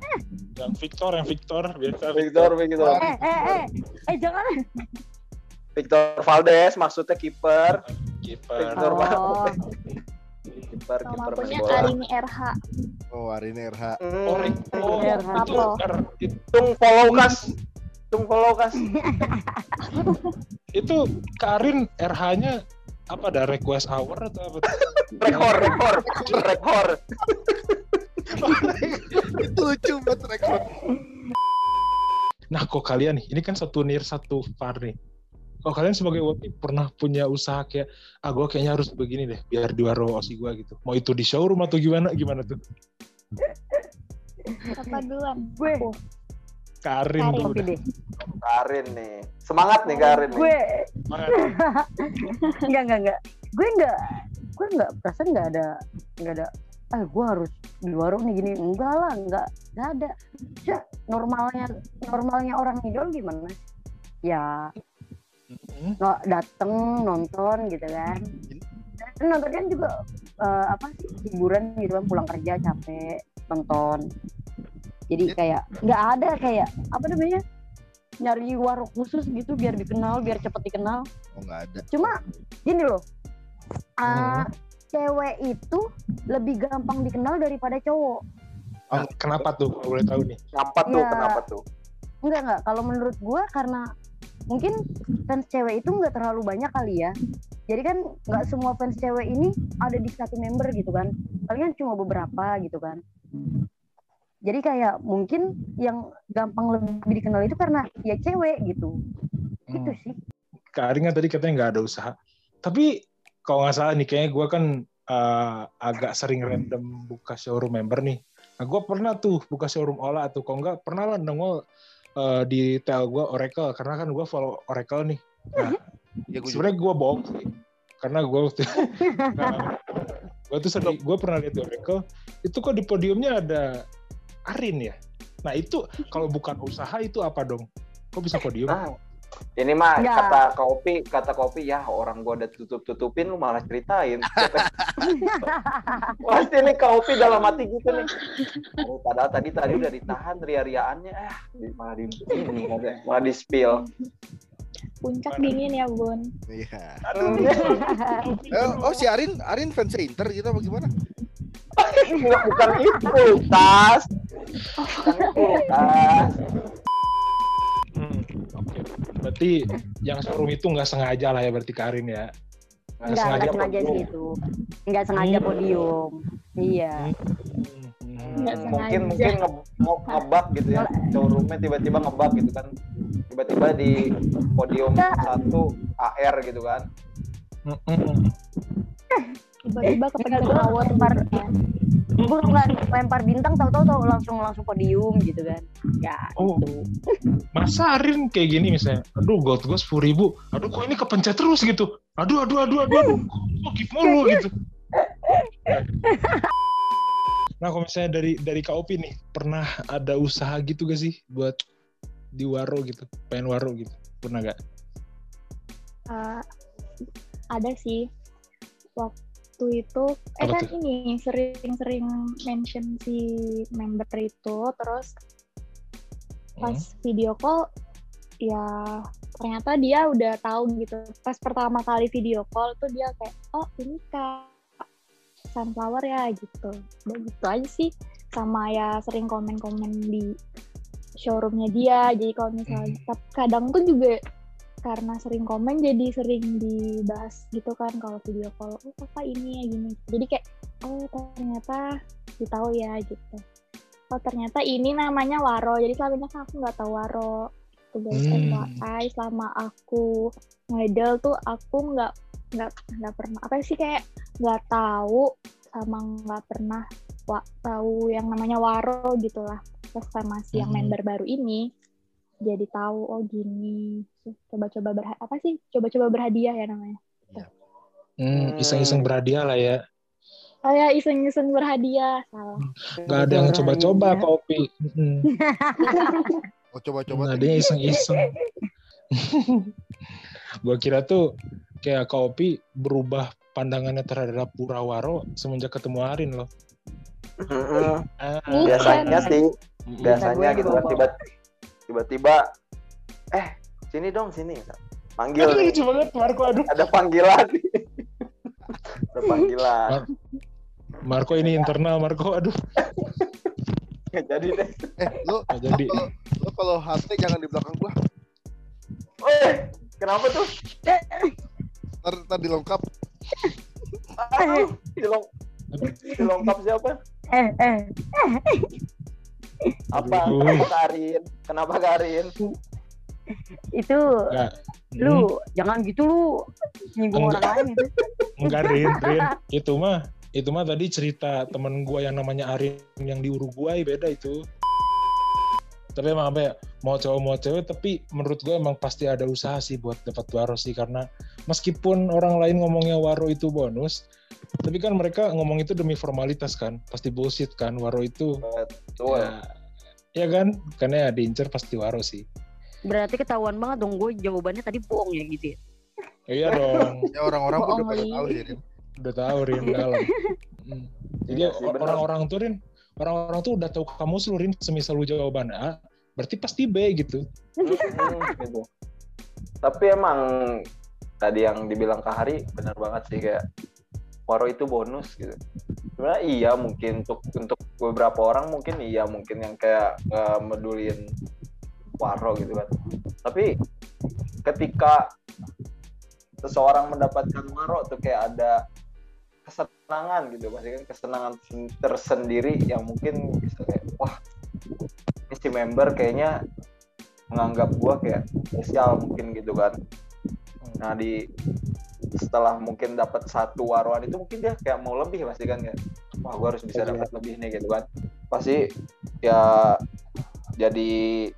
yang Victor yang Victor biasa Victor Victor Eh, eh, eh. Eh, jangan. Victor Valdes maksudnya kiper kiper Victor Oh. Valdes kiper kiper main bola Arini RH Oh, Arini RH. Hmm, oh, oh, Biar itu apa? R- it- tung follow kas tung follow kas <laughs> itu Karin RH-nya apa ada request hour atau apa rekor rekor rekor itu lucu banget rekor. Nah, kok kalian nih, ini kan satu nir satu far nih. Kok kalian sebagai WP pernah punya usaha kayak, ah gue kayaknya harus begini deh, biar diwaro osi gue gitu. Mau itu di showroom atau gimana, gimana tuh? apa duluan Gue. Karin Karin. tuh udah. deh. Karin nih semangat nih Karin nih Gue enggak <laughs> enggak enggak. Gue enggak gue enggak perasaan enggak ada enggak ada ah gue harus di warung nih gini enggak lah enggak enggak ada ya, normalnya normalnya orang idol gimana ya Hmm. no, dateng nonton gitu kan Dan nonton kan juga eh, apa sih hiburan gitu kan pulang kerja capek nonton jadi kayak nggak ada kayak apa namanya nyari warung khusus gitu biar dikenal biar cepet dikenal Oh nggak ada. cuma gini loh Hmm. ah, cewek itu lebih gampang dikenal daripada cowok Ah, kenapa tuh? Boleh tahu nih. Kenapa tuh? Ya. Kenapa tuh? enggak enggak kalau menurut gua karena mungkin fans cewek itu nggak terlalu banyak kali ya jadi kan nggak semua fans cewek ini ada di satu member gitu kan palingan cuma beberapa gitu kan jadi kayak mungkin yang gampang lebih dikenal itu karena ya cewek gitu itu Hmm. sih Kak Arin kan tadi katanya nggak ada usaha. Tapi kalau nggak salah nih, kayaknya gue kan eh, agak sering random buka showroom member nih. Nah, gue pernah tuh buka showroom Ola atau kalau nggak pernah lah nongol eh, di tel gue Oracle karena kan gue follow Oracle nih. Nah, Ya sebenarnya gue bohong sih karena gue waktu <laughs> <laughs> nah, gue tuh sering gue pernah lihat di Oracle itu kok di podiumnya ada Arin ya. Nah itu kalau bukan usaha itu apa dong? Kok bisa podium? Nah, ini mah Nggak. kata kopi, kata kopi ya orang gua udah tutup-tutupin lu malah ceritain. <laughs> Pasti nih kopi dalam hati gitu nih. Oh, padahal tadi tadi udah ditahan ria-riaannya, eh malah di ini malah di spill. Puncak dingin ya, Bun. Iya. Aduh, Eh, oh si Arin, Arin fans Inter gitu apa gimana? Bukan, bukan itu, tas. Bukan itu, tas. Hmm, Oke. Berarti yang showroom itu nggak sengaja lah ya berarti Karin ya. Nggak Enggak, sengaja enggak sengaja sih itu. Enggak sengaja Hmm. podium. Iya. Hmm, hmm. Nggak mungkin sengaja. mungkin nge nge- ngebug gitu ya showroomnya tiba-tiba ngebug gitu kan tiba-tiba di podium satu AR gitu kan Hmm, hmm. Tiba-tiba kepencet Enggak, power lempar. gitu kan. Gue nggak lempar bintang tahu-tahu tahu langsung langsung podium gitu kan. Ya, Oh. gitu. Masa Arin kayak gini misalnya, aduh gold gue sepuluh ribu, aduh kok ini kepencet terus gitu, aduh aduh aduh aduh, aduh kok gift mulu gitu. Nah kalau misalnya dari dari KOP nih, pernah ada usaha gitu gak sih buat di waro gitu, pengen waro gitu, pernah gak? Uh, ada sih waktu itu eh Apa kan ini sering-sering mention si member itu terus pas Hmm. video call ya ternyata dia udah tahu gitu. Pas pertama kali video call tuh dia kayak oh ini kak sunflower ya gitu. Udah gitu aja sih sama ya sering komen-komen di showroomnya dia. Jadi kalau misalnya tapi kadang tuh juga karena sering komen jadi sering dibahas gitu kan kalau video call oh kakak ini ya gini. Jadi kayak oh ternyata ditahu ya gitu. Oh ternyata ini namanya waro jadi selama ini aku nggak tahu waro. Itu guys. Hmm. FYI selama aku ngedel tuh aku nggak nggak nggak pernah apa sih kayak nggak tahu sama nggak pernah wa, tahu yang namanya waro gitulah terus sama si yang Hmm. member baru ini jadi tahu oh gini coba-coba berha apa sih coba-coba berhadiah ya namanya Hmm, iseng-iseng berhadiah lah ya. oh ya iseng-iseng berhadiah salah Gak ada yang coba-coba kopi. Hmm. <laughs> Oh coba-coba. Nah, dia iseng-iseng. <laughs> gua kira tuh kayak kopi berubah pandangannya terhadap Purawaro semenjak ketemu Arin loh. Mm-mm. Ah, biasanya sih biasanya gitu kan dibawa. tiba tiba-tiba eh sini dong sini panggil Aduh, lucu banget Marco aduh. ada panggilan ada panggilan Marco ini internal Marco aduh. Nggak jadi deh Eh, lu Nggak jadi. lu kalau HT jangan di belakang gua. eh kenapa tuh Ntar, ntar dilengkap. Aduh, dilong dilengkap siapa Eh, eh. Apa kenapa Karin kenapa Karin Itu Enggak. lu jangan gitu lu nyinggung orang lain gitu. Enggak Rin, Rin. <laughs> Itu mah itu mah tadi cerita temen gua yang namanya Arin yang di Uruguay beda itu. Tapi emang apa ya, mau cowok mau cewek tapi menurut gue emang pasti ada usaha sih buat dapat waro sih karena meskipun orang lain ngomongnya waro itu bonus, tapi kan mereka ngomong itu demi formalitas kan, pasti bullshit kan waro itu. betul Ya, ya kan, karena ya diincer pasti waro sih. Berarti ketahuan banget dong gue jawabannya tadi bohong ya gitu ya. Iya dong, Ya orang-orang udah pada tahu sih. Rin. udah tahu Rin dalam. <laughs> Mm. Jadi Iya orang-orang tuh Rin orang-orang tuh udah tahu kamu seluruhin semisal lu jawaban A, berarti pasti B gitu. <laughs> Tapi emang tadi yang dibilang Kak Hari benar banget sih kayak Waro itu bonus gitu. Sebenarnya iya mungkin untuk untuk beberapa orang mungkin iya mungkin yang kayak nggak medulin Waro gitu kan. Tapi ketika seseorang mendapatkan Waro tuh kayak ada kesenangan gitu pasti kan kesenangan tersendiri yang mungkin bisa kayak wah ini si member kayaknya menganggap gua kayak spesial mungkin gitu kan. Nah di setelah mungkin dapat satu waruan itu mungkin dia kayak mau lebih pasti kan kayak wah gua harus bisa dapat lebih nih gitu kan. Pasti ya jadi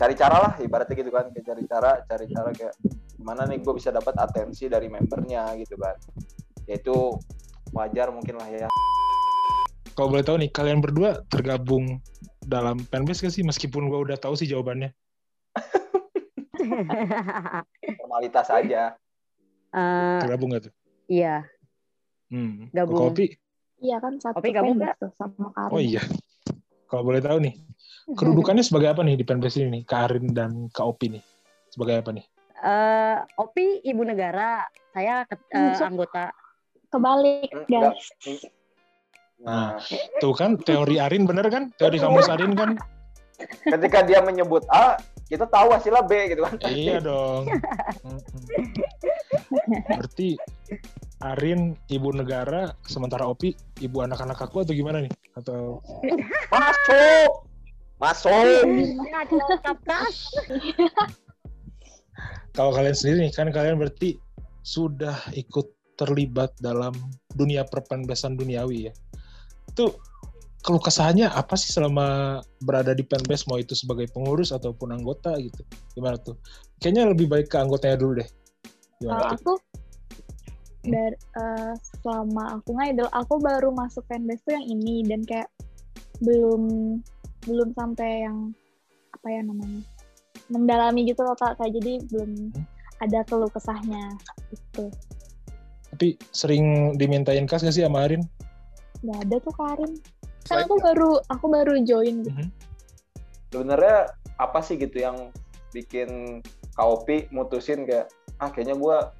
cari cara lah ibaratnya gitu kan kayak cari cara cari cara kayak gimana nih gue bisa dapat atensi dari membernya gitu kan. Ya itu wajar mungkin lah ya Kalau boleh tahu nih, kalian berdua tergabung dalam fanbase gak sih? Meskipun gua udah tahu sih jawabannya. <laughs> formalitas aja Eh, Tergabung gak tuh? iya, Hmm. Gabung. Kopi? Iya kan satu Opi, kamu fanbase tuh sama Karin. Oh iya. Kalau boleh tahu nih, kedudukannya sebagai apa nih di fanbase ini nih? Kak Arin dan Kak Opi nih? Sebagai apa nih? Eh, Opi ibu negara, saya so- anggota. Kebalik guys. nah Tuh kan, teori Arin bener kan? Teori kamus Arin kan? ketika dia menyebut A kita tahu hasilnya B gitu kan iya dong. Berarti Arin ibu negara, sementara Opi ibu anak-anak aku atau gimana nih? Atau masuk masuk Nah, kalau kalian sendiri nih, kan kalian berarti sudah ikut terlibat dalam dunia perpenbesan duniawi ya. Itu keluh kesahnya apa sih selama berada di fanbase mau itu sebagai pengurus ataupun anggota gitu? Gimana tuh? Kayaknya lebih baik ke anggotanya dulu deh. Gimana Kalau tuh? aku dari eh, selama aku ngidol aku baru masuk fanbase tuh yang ini dan kayak belum belum sampai yang apa ya namanya mendalami gitu loh kak. Kayak jadi belum Hmm. ada keluh kesahnya gitu tapi sering dimintain kas gak sih sama Arin nggak ada tuh Karin kan aku baru aku baru join gitu. Mhm. sebenarnya apa sih gitu yang bikin KOP mutusin kayak ah kayaknya gua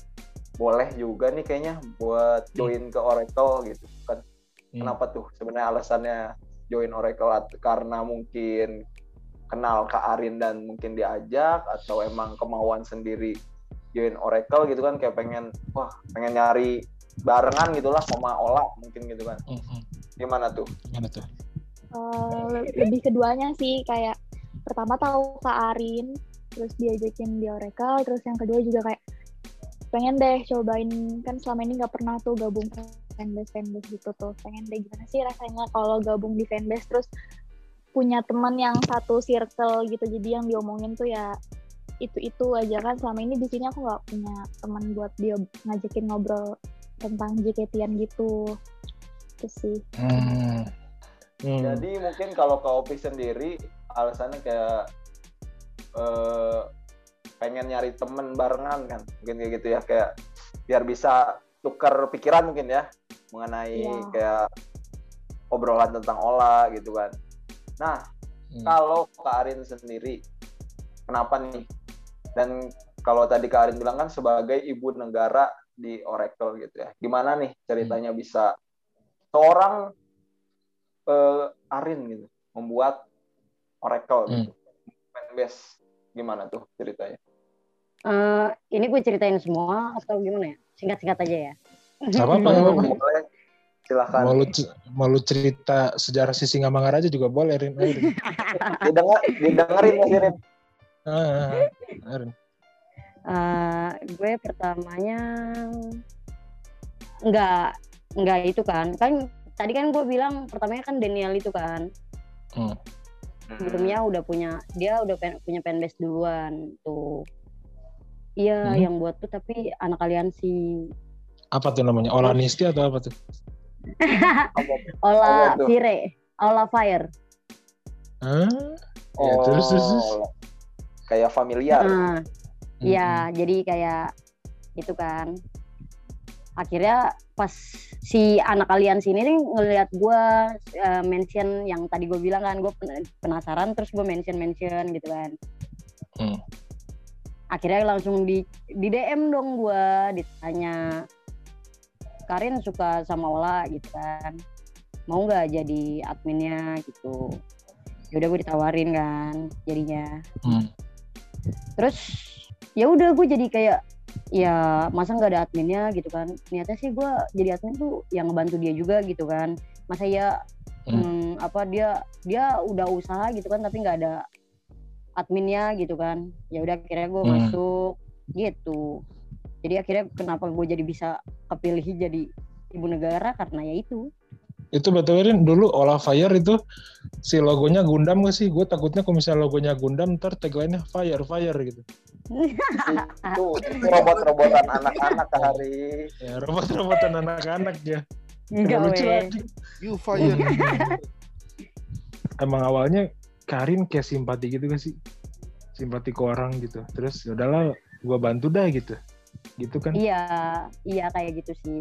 boleh juga nih kayaknya buat join ke Oracle gitu kan Hmm. kenapa tuh sebenarnya alasannya join Oracle karena mungkin kenal Kak Arin dan mungkin diajak atau emang kemauan sendiri join Oracle gitu kan kayak pengen wah pengen nyari barengan gitulah sama Ola mungkin gitu kan. Gimana tuh? Gimana tuh? Eh, le- lebih keduanya sih kayak pertama tahu Kak Arin terus diajakin di Oracle terus yang kedua juga kayak pengen deh cobain kan selama ini nggak pernah tuh gabung fanbase fanbase gitu tuh. Pengen deh gimana sih rasanya kalau gabung di fanbase terus punya teman yang satu circle gitu jadi yang diomongin tuh ya itu itu aja kan selama ini di sini aku nggak punya teman buat dia ngajakin ngobrol tentang JKT-an gitu itu sih Hmm. Hmm. Jadi mungkin kalau KOP sendiri alasannya kayak eh, pengen nyari temen barengan kan, mungkin kayak gitu ya kayak biar bisa tukar pikiran mungkin ya mengenai Iya. kayak obrolan tentang olah gitu kan. Nah Hmm. kalau Kak Arin sendiri kenapa nih? Dan kalau tadi Kak Arin bilang kan sebagai ibu negara di Oracle gitu ya, gimana nih ceritanya bisa seorang eh, Arin gitu membuat Oracle Hmm. gitu, fanbase gimana tuh ceritanya? Eh, ini gue ceritain semua atau gimana ya? Singkat-singkat aja ya. Gak <laughs> apa-apa. Boleh silakan Mau lu, mau lu cerita sejarah si Singamangara aja juga boleh, Rin. Rin. <laughs> didengar didengerin Mas Ah. Eh, gue pertamanya nggak nggak itu kan kan tadi kan gue bilang pertamanya kan Daniel itu kan Hmm. sebelumnya udah punya dia udah pen- punya fanbase duluan tuh iya Hmm. yang buat tuh tapi anak aliansi Apa tuh namanya? Olanisti atau apa tuh? <laughs> Ola? Fire Ola Fire Hah? Ya, terus, terus, terus. Kayak familiar. Nah, Hmm. Iya, jadi kayak itu kan. akhirnya pas si anak aliansi ini nih ngelihat gue uh, mention yang tadi gue bilang kan gue penasaran terus gue mention mention gitu kan Hmm. akhirnya langsung di di DM dong gue ditanya Karin suka sama Ola gitu kan mau nggak jadi adminnya gitu ya udah gue ditawarin kan jadinya Hmm. Terus ya udah gue jadi kayak ya masa nggak ada adminnya gitu kan. Niatnya sih gue jadi admin tuh yang ngebantu dia juga gitu kan. Masa ya Hmm. hmm, apa dia dia udah usaha gitu kan tapi nggak ada adminnya gitu kan. Ya udah akhirnya gue Hmm. masuk gitu. Jadi akhirnya kenapa gue jadi bisa kepilih jadi ibu negara? Karena ya itu Itu betul Rin, dulu Ola Fire itu si logonya Gundam gak sih? Gue takutnya kalau misalnya logonya Gundam ntar tagline-nya Fire, Fire gitu. Tuh, itu robot-robotan anak-anak hari. Ya robot-robotan anak-anak ya. enggak lucu lagi. You fire. Emang awalnya Karin kayak simpati gitu gak sih? Simpati ke orang gitu. Terus ya udahlah gue bantu dah gitu. Gitu kan? iya iya kayak gitu sih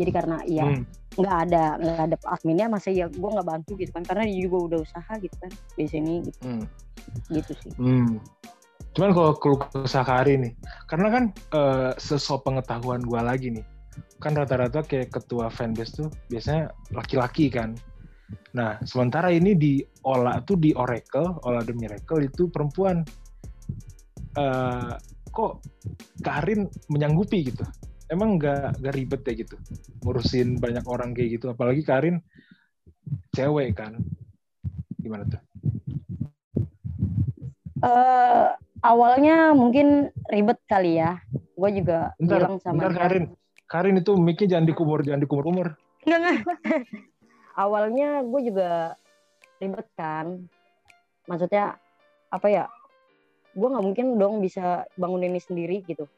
jadi karena iya Hmm. nggak ada nggak ada adminnya masa ya gue nggak bantu gitu kan karena dia juga udah usaha gitu kan di sini gitu, Hmm. gitu sih Hmm. Cuman kalau keluh kesah Karin nih, karena kan eh, sesok pengetahuan gue lagi nih, kan rata-rata kayak ketua fanbase tuh biasanya laki-laki kan. Nah, sementara ini di Ola tuh di Oracle, Ola The Miracle itu perempuan. Eh, kok Karin menyanggupi gitu? Emang nggak nggak ribet ya gitu, ngurusin banyak orang kayak gitu. Apalagi Karin cewek kan, gimana tuh? eh awalnya mungkin ribet kali ya gue juga Bentar, bilang sama bentar. Karin. Karin itu mic-nya jangan dikumur, jangan dikumur-kumur. Nggak, nggak. <laughs> awalnya gue juga ribet kan maksudnya apa ya gue nggak mungkin dong bisa bangun ini sendiri gitu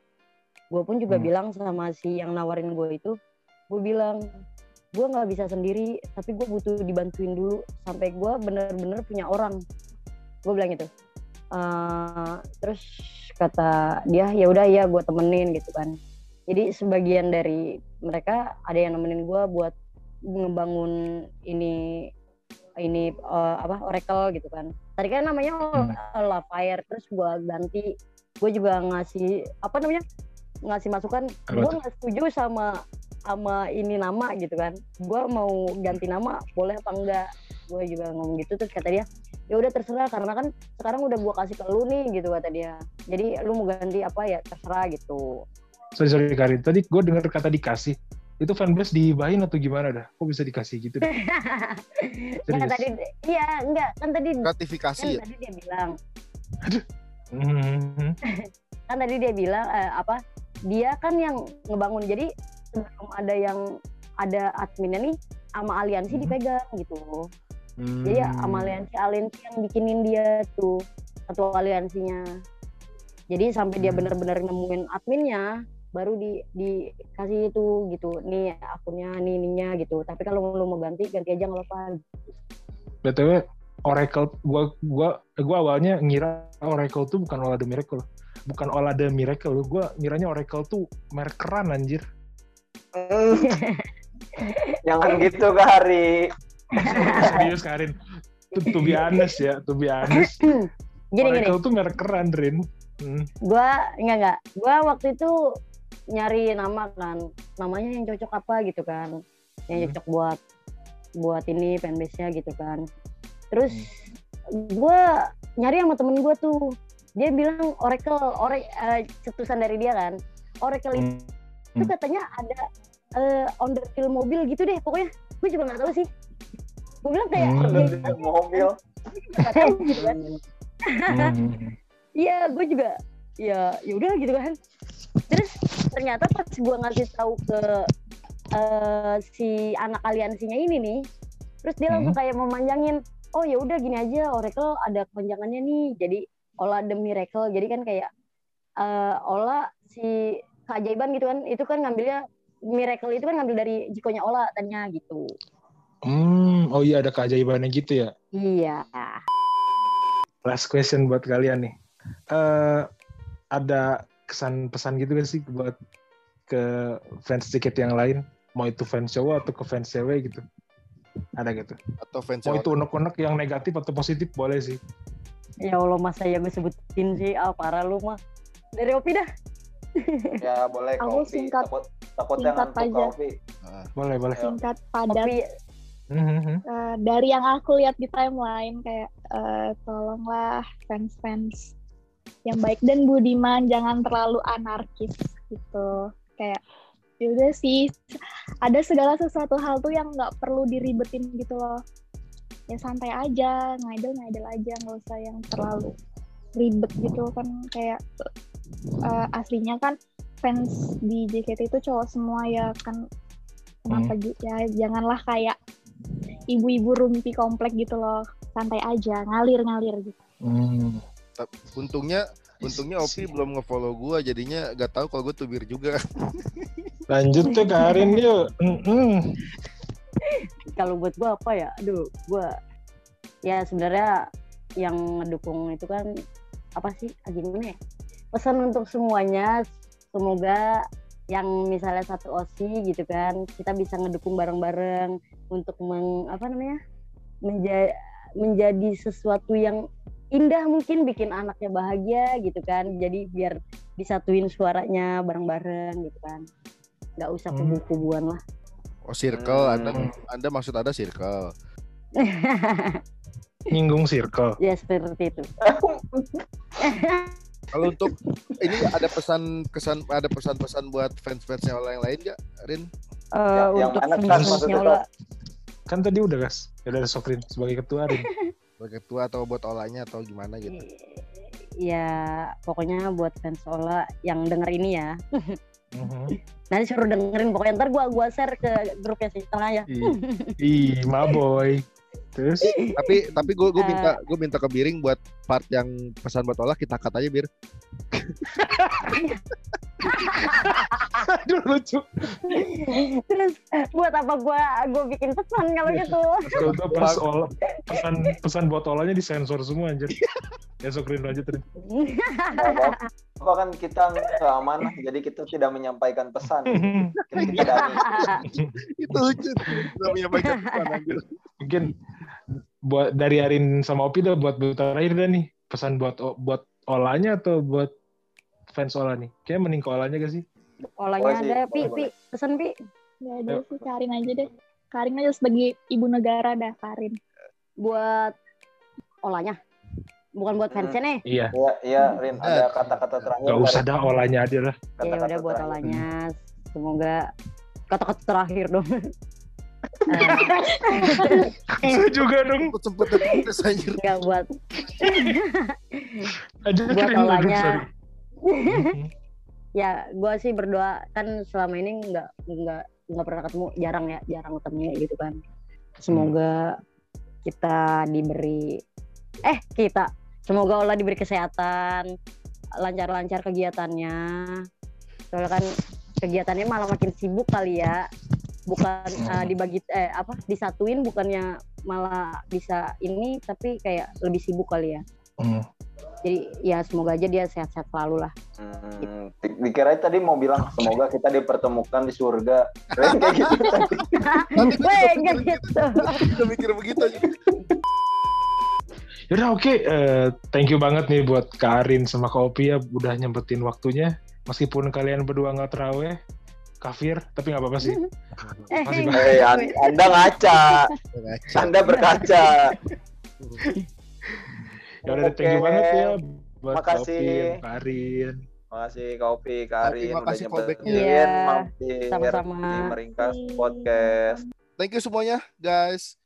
gue pun juga Hmm. bilang sama si yang nawarin gue itu gue bilang gue nggak bisa sendiri tapi gue butuh dibantuin dulu. Sampai gue bener-bener punya orang. Gue bilang gitu. Eh, terus kata dia ya udah ya gue temenin gitu kan. Jadi sebagian dari mereka ada yang nemenin gue buat ngebangun ini ini eh, apa Oracle gitu kan. Tadi kan namanya Hmm. Ola Fire terus gue ganti. Gue juga ngasih apa namanya ngasih masukan gue nggak setuju sama sama ini nama gitu kan gue mau ganti nama boleh apa enggak gue juga ngomong gitu terus kata dia ya udah terserah karena kan sekarang udah gue kasih ke lu nih gitu kata dia jadi lu mau ganti apa ya terserah gitu Sorry, sorry Karin. Tadi gue dengar kata dikasih. Itu fanbase dibahin atau gimana dah? Kok bisa dikasih gitu? Dah? <laughs> Nggak, Serius? tadi iya enggak kan tadi kan Gratifikasi ya. tadi dia bilang Hmm. <laughs> kan tadi dia bilang eh, apa dia kan yang ngebangun. Jadi sebelum ada yang ada adminnya nih sama aliansi Hmm. dipegang gitu. Hmm. jadi sama aliansi aliansi yang bikinin dia tuh ketua aliansinya. Jadi sampai dia Hmm. benar-benar nemuin adminnya baru di dikasih itu gitu. Nih akunnya nih ininya gitu. Tapi kalau lu mau ganti ganti aja nggak apa-apa. Btw Oracle, gua gua gua awalnya ngira Oracle tuh bukan Ola The Miracle, bukan Ola The Miracle. Gua ngiranya Oracle tuh merek keran anjir. <laughs> Jangan gitu ke hari. <laughs> Serius Karin. To, to be honest ya, to be honest. <clears throat> gini gini Oracle tuh merek keran, Rin. Hmm. gua enggak enggak gua waktu itu nyari nama kan namanya yang cocok apa gitu kan yang Hmm. cocok buat buat ini fanbase nya gitu kan terus gua nyari sama temen gua tuh dia bilang Oracle ore eh, cetusan dari dia kan Oracle itu Hmm. katanya ada eh, on the field mobil gitu deh pokoknya gue juga nggak tahu sih gue bilang kayak Hmm. ya, Di mobil. nggak tahu gitu kan Hmm. <laughs> Iya, gue juga ya ya udah gitu kan. Terus ternyata pas gue ngasih tahu ke eh, si anak aliansinya ini nih, terus dia langsung kayak memanjangin, oh ya udah gini aja, Oracle ada kepanjangannya nih, jadi Ola the Miracle, jadi kan kayak eh, Ola si keajaiban gitu kan, itu kan ngambilnya Miracle itu kan ngambil dari jikonya Ola tadinya gitu. Hmm, oh iya ada keajaibannya gitu ya. Iya. Last question buat kalian nih. Eh ada kesan pesan gitu gak sih buat ke fans JKT yang lain? Mau itu fans cowok atau ke fans cewek gitu? Ada gitu. Atau fans Mau itu unek-unek yang negatif atau positif boleh sih. Ya Allah masa ya gue sebutin sih, ah parah lu mah. Dari Opi dah. <laughs> Ya boleh Aku kopi. singkat- takut takutnya singkat aja. kopi. Ah, Boleh, boleh. Singkat padat. Eh, dari yang aku lihat di timeline kayak eh, tolonglah fans-fans yang baik dan budiman jangan terlalu anarkis gitu kayak yaudah sih ada segala sesuatu hal tuh yang nggak perlu diribetin gitu loh ya santai aja ngidol ngidol aja nggak usah yang terlalu ribet gitu kan kayak eh, aslinya kan fans di JKT itu cowok semua ya kan kenapa ju- ya janganlah kayak ibu-ibu rumpi komplek gitu loh santai aja ngalir ngalir gitu Hmm. untungnya untungnya Opi belum ngefollow gua jadinya gak tahu kalau gue tubir juga. Lanjut tuh Karin yuk. Mhm. <laughs> kalau buat gue apa ya? Aduh gue ya sebenarnya yang ngedukung itu kan apa sih? Ah, gimana ya? Pesan untuk semuanya semoga yang misalnya satu osi gitu kan kita bisa ngedukung bareng-bareng untuk meng, apa namanya? Menja- menjadi sesuatu yang indah mungkin bikin anaknya bahagia gitu kan. Jadi biar disatuin suaranya bareng-bareng gitu kan. Nggak usah Hmm. kubu-kubuan lah Oh circle, Hmm. anda anda maksud ada circle. <laughs> Nyinggung circle. ya seperti itu <laughs> Kalau untuk ini ada pesan kesan ada pesan-pesan buat fans-fansnya orang yang lain gak, Rin? Eh, yang untuk mana kan maksudnya, Kan tadi udah guys. Ya udah ada Sokrin sebagai ketua Rin. <laughs> Sebagai ketua atau buat olahnya atau gimana gitu? ya pokoknya buat fans Ola yang denger ini ya Mhm. nanti suruh dengerin pokoknya ntar gua gua share ke grupnya sih tengah ya Ih, <laughs> Ih, maboy. Terus tapi tapi gue gue Eh. minta gue minta ke Biring buat part yang pesan buat olah kita aja bir. <laughs> aduh lucu. terus buat apa gua gua bikin pesan kalau gitu Kalau pas olah, pesan pesan buat olahnya disensor semua anjir. Ya Sokrin lanjut Rin. Nggak apa-apa kan kita keamanah jadi kita tidak menyampaikan pesan. <laughs> Kita tidak <laughs> Itu lucu. Gue menyampaikan pesan anjir. Mungkin buat dari Arin sama Opi dah buat buat terakhir dah nih. Pesan buat buat olahnya atau buat fans olah nih? Kayaknya mending ke olahnya gak sih? olahnya Boleh sih, ada pi pi. pesan pi. Ya ada sih Karin aja deh. Karin aja sebagai ibu negara dah Karin. Buat olahnya bukan buat fansnya nih Iya. Iya, iya, Rin, ada kata-kata terakhir. Gak usah dah olahnya aja lah. ya kata-kata udah buat terakhir. olahnya semoga kata-kata terakhir dong Eh, Saya juga dong. Sempet terputus anjir. nggak buat Aja buat olahnya sorry. <laughs> Ya gue sih berdoa kan selama ini nggak nggak nggak pernah ketemu jarang ya jarang ketemu gitu kan semoga kita diberi eh kita semoga Allah diberi kesehatan lancar-lancar kegiatannya soalnya kan kegiatannya malah makin sibuk kali ya bukan eh, dibagi eh apa disatuin bukannya malah bisa ini tapi kayak lebih sibuk kali ya Hmm. jadi ya semoga aja dia sehat-sehat selalu lah Hmm, di- dikirain tadi mau bilang semoga kita dipertemukan di surga. <laughs> Kayak gitu tadi. Tapi gue Weh, juga nggak mikir gitu. Mikir begitu aja. Yaudah oke, eh, thank you banget nih buat Karin sama Kak Opi ya udah nyempetin waktunya. Meskipun kalian berdua nggak terawih, kafir, tapi nggak apa-apa sih. <laughs> Eh, Masih eh, Hei, an- Anda ngaca, Anda berkaca. <laughs> Ya udah thank you banget ya buat Kak Makasih. Opi, Karin. Makasih Kopi, Karin, Terima udah kasih nyempetin. Iya, mampir sama-sama. di Meringkas Podcast. Thank you semuanya guys.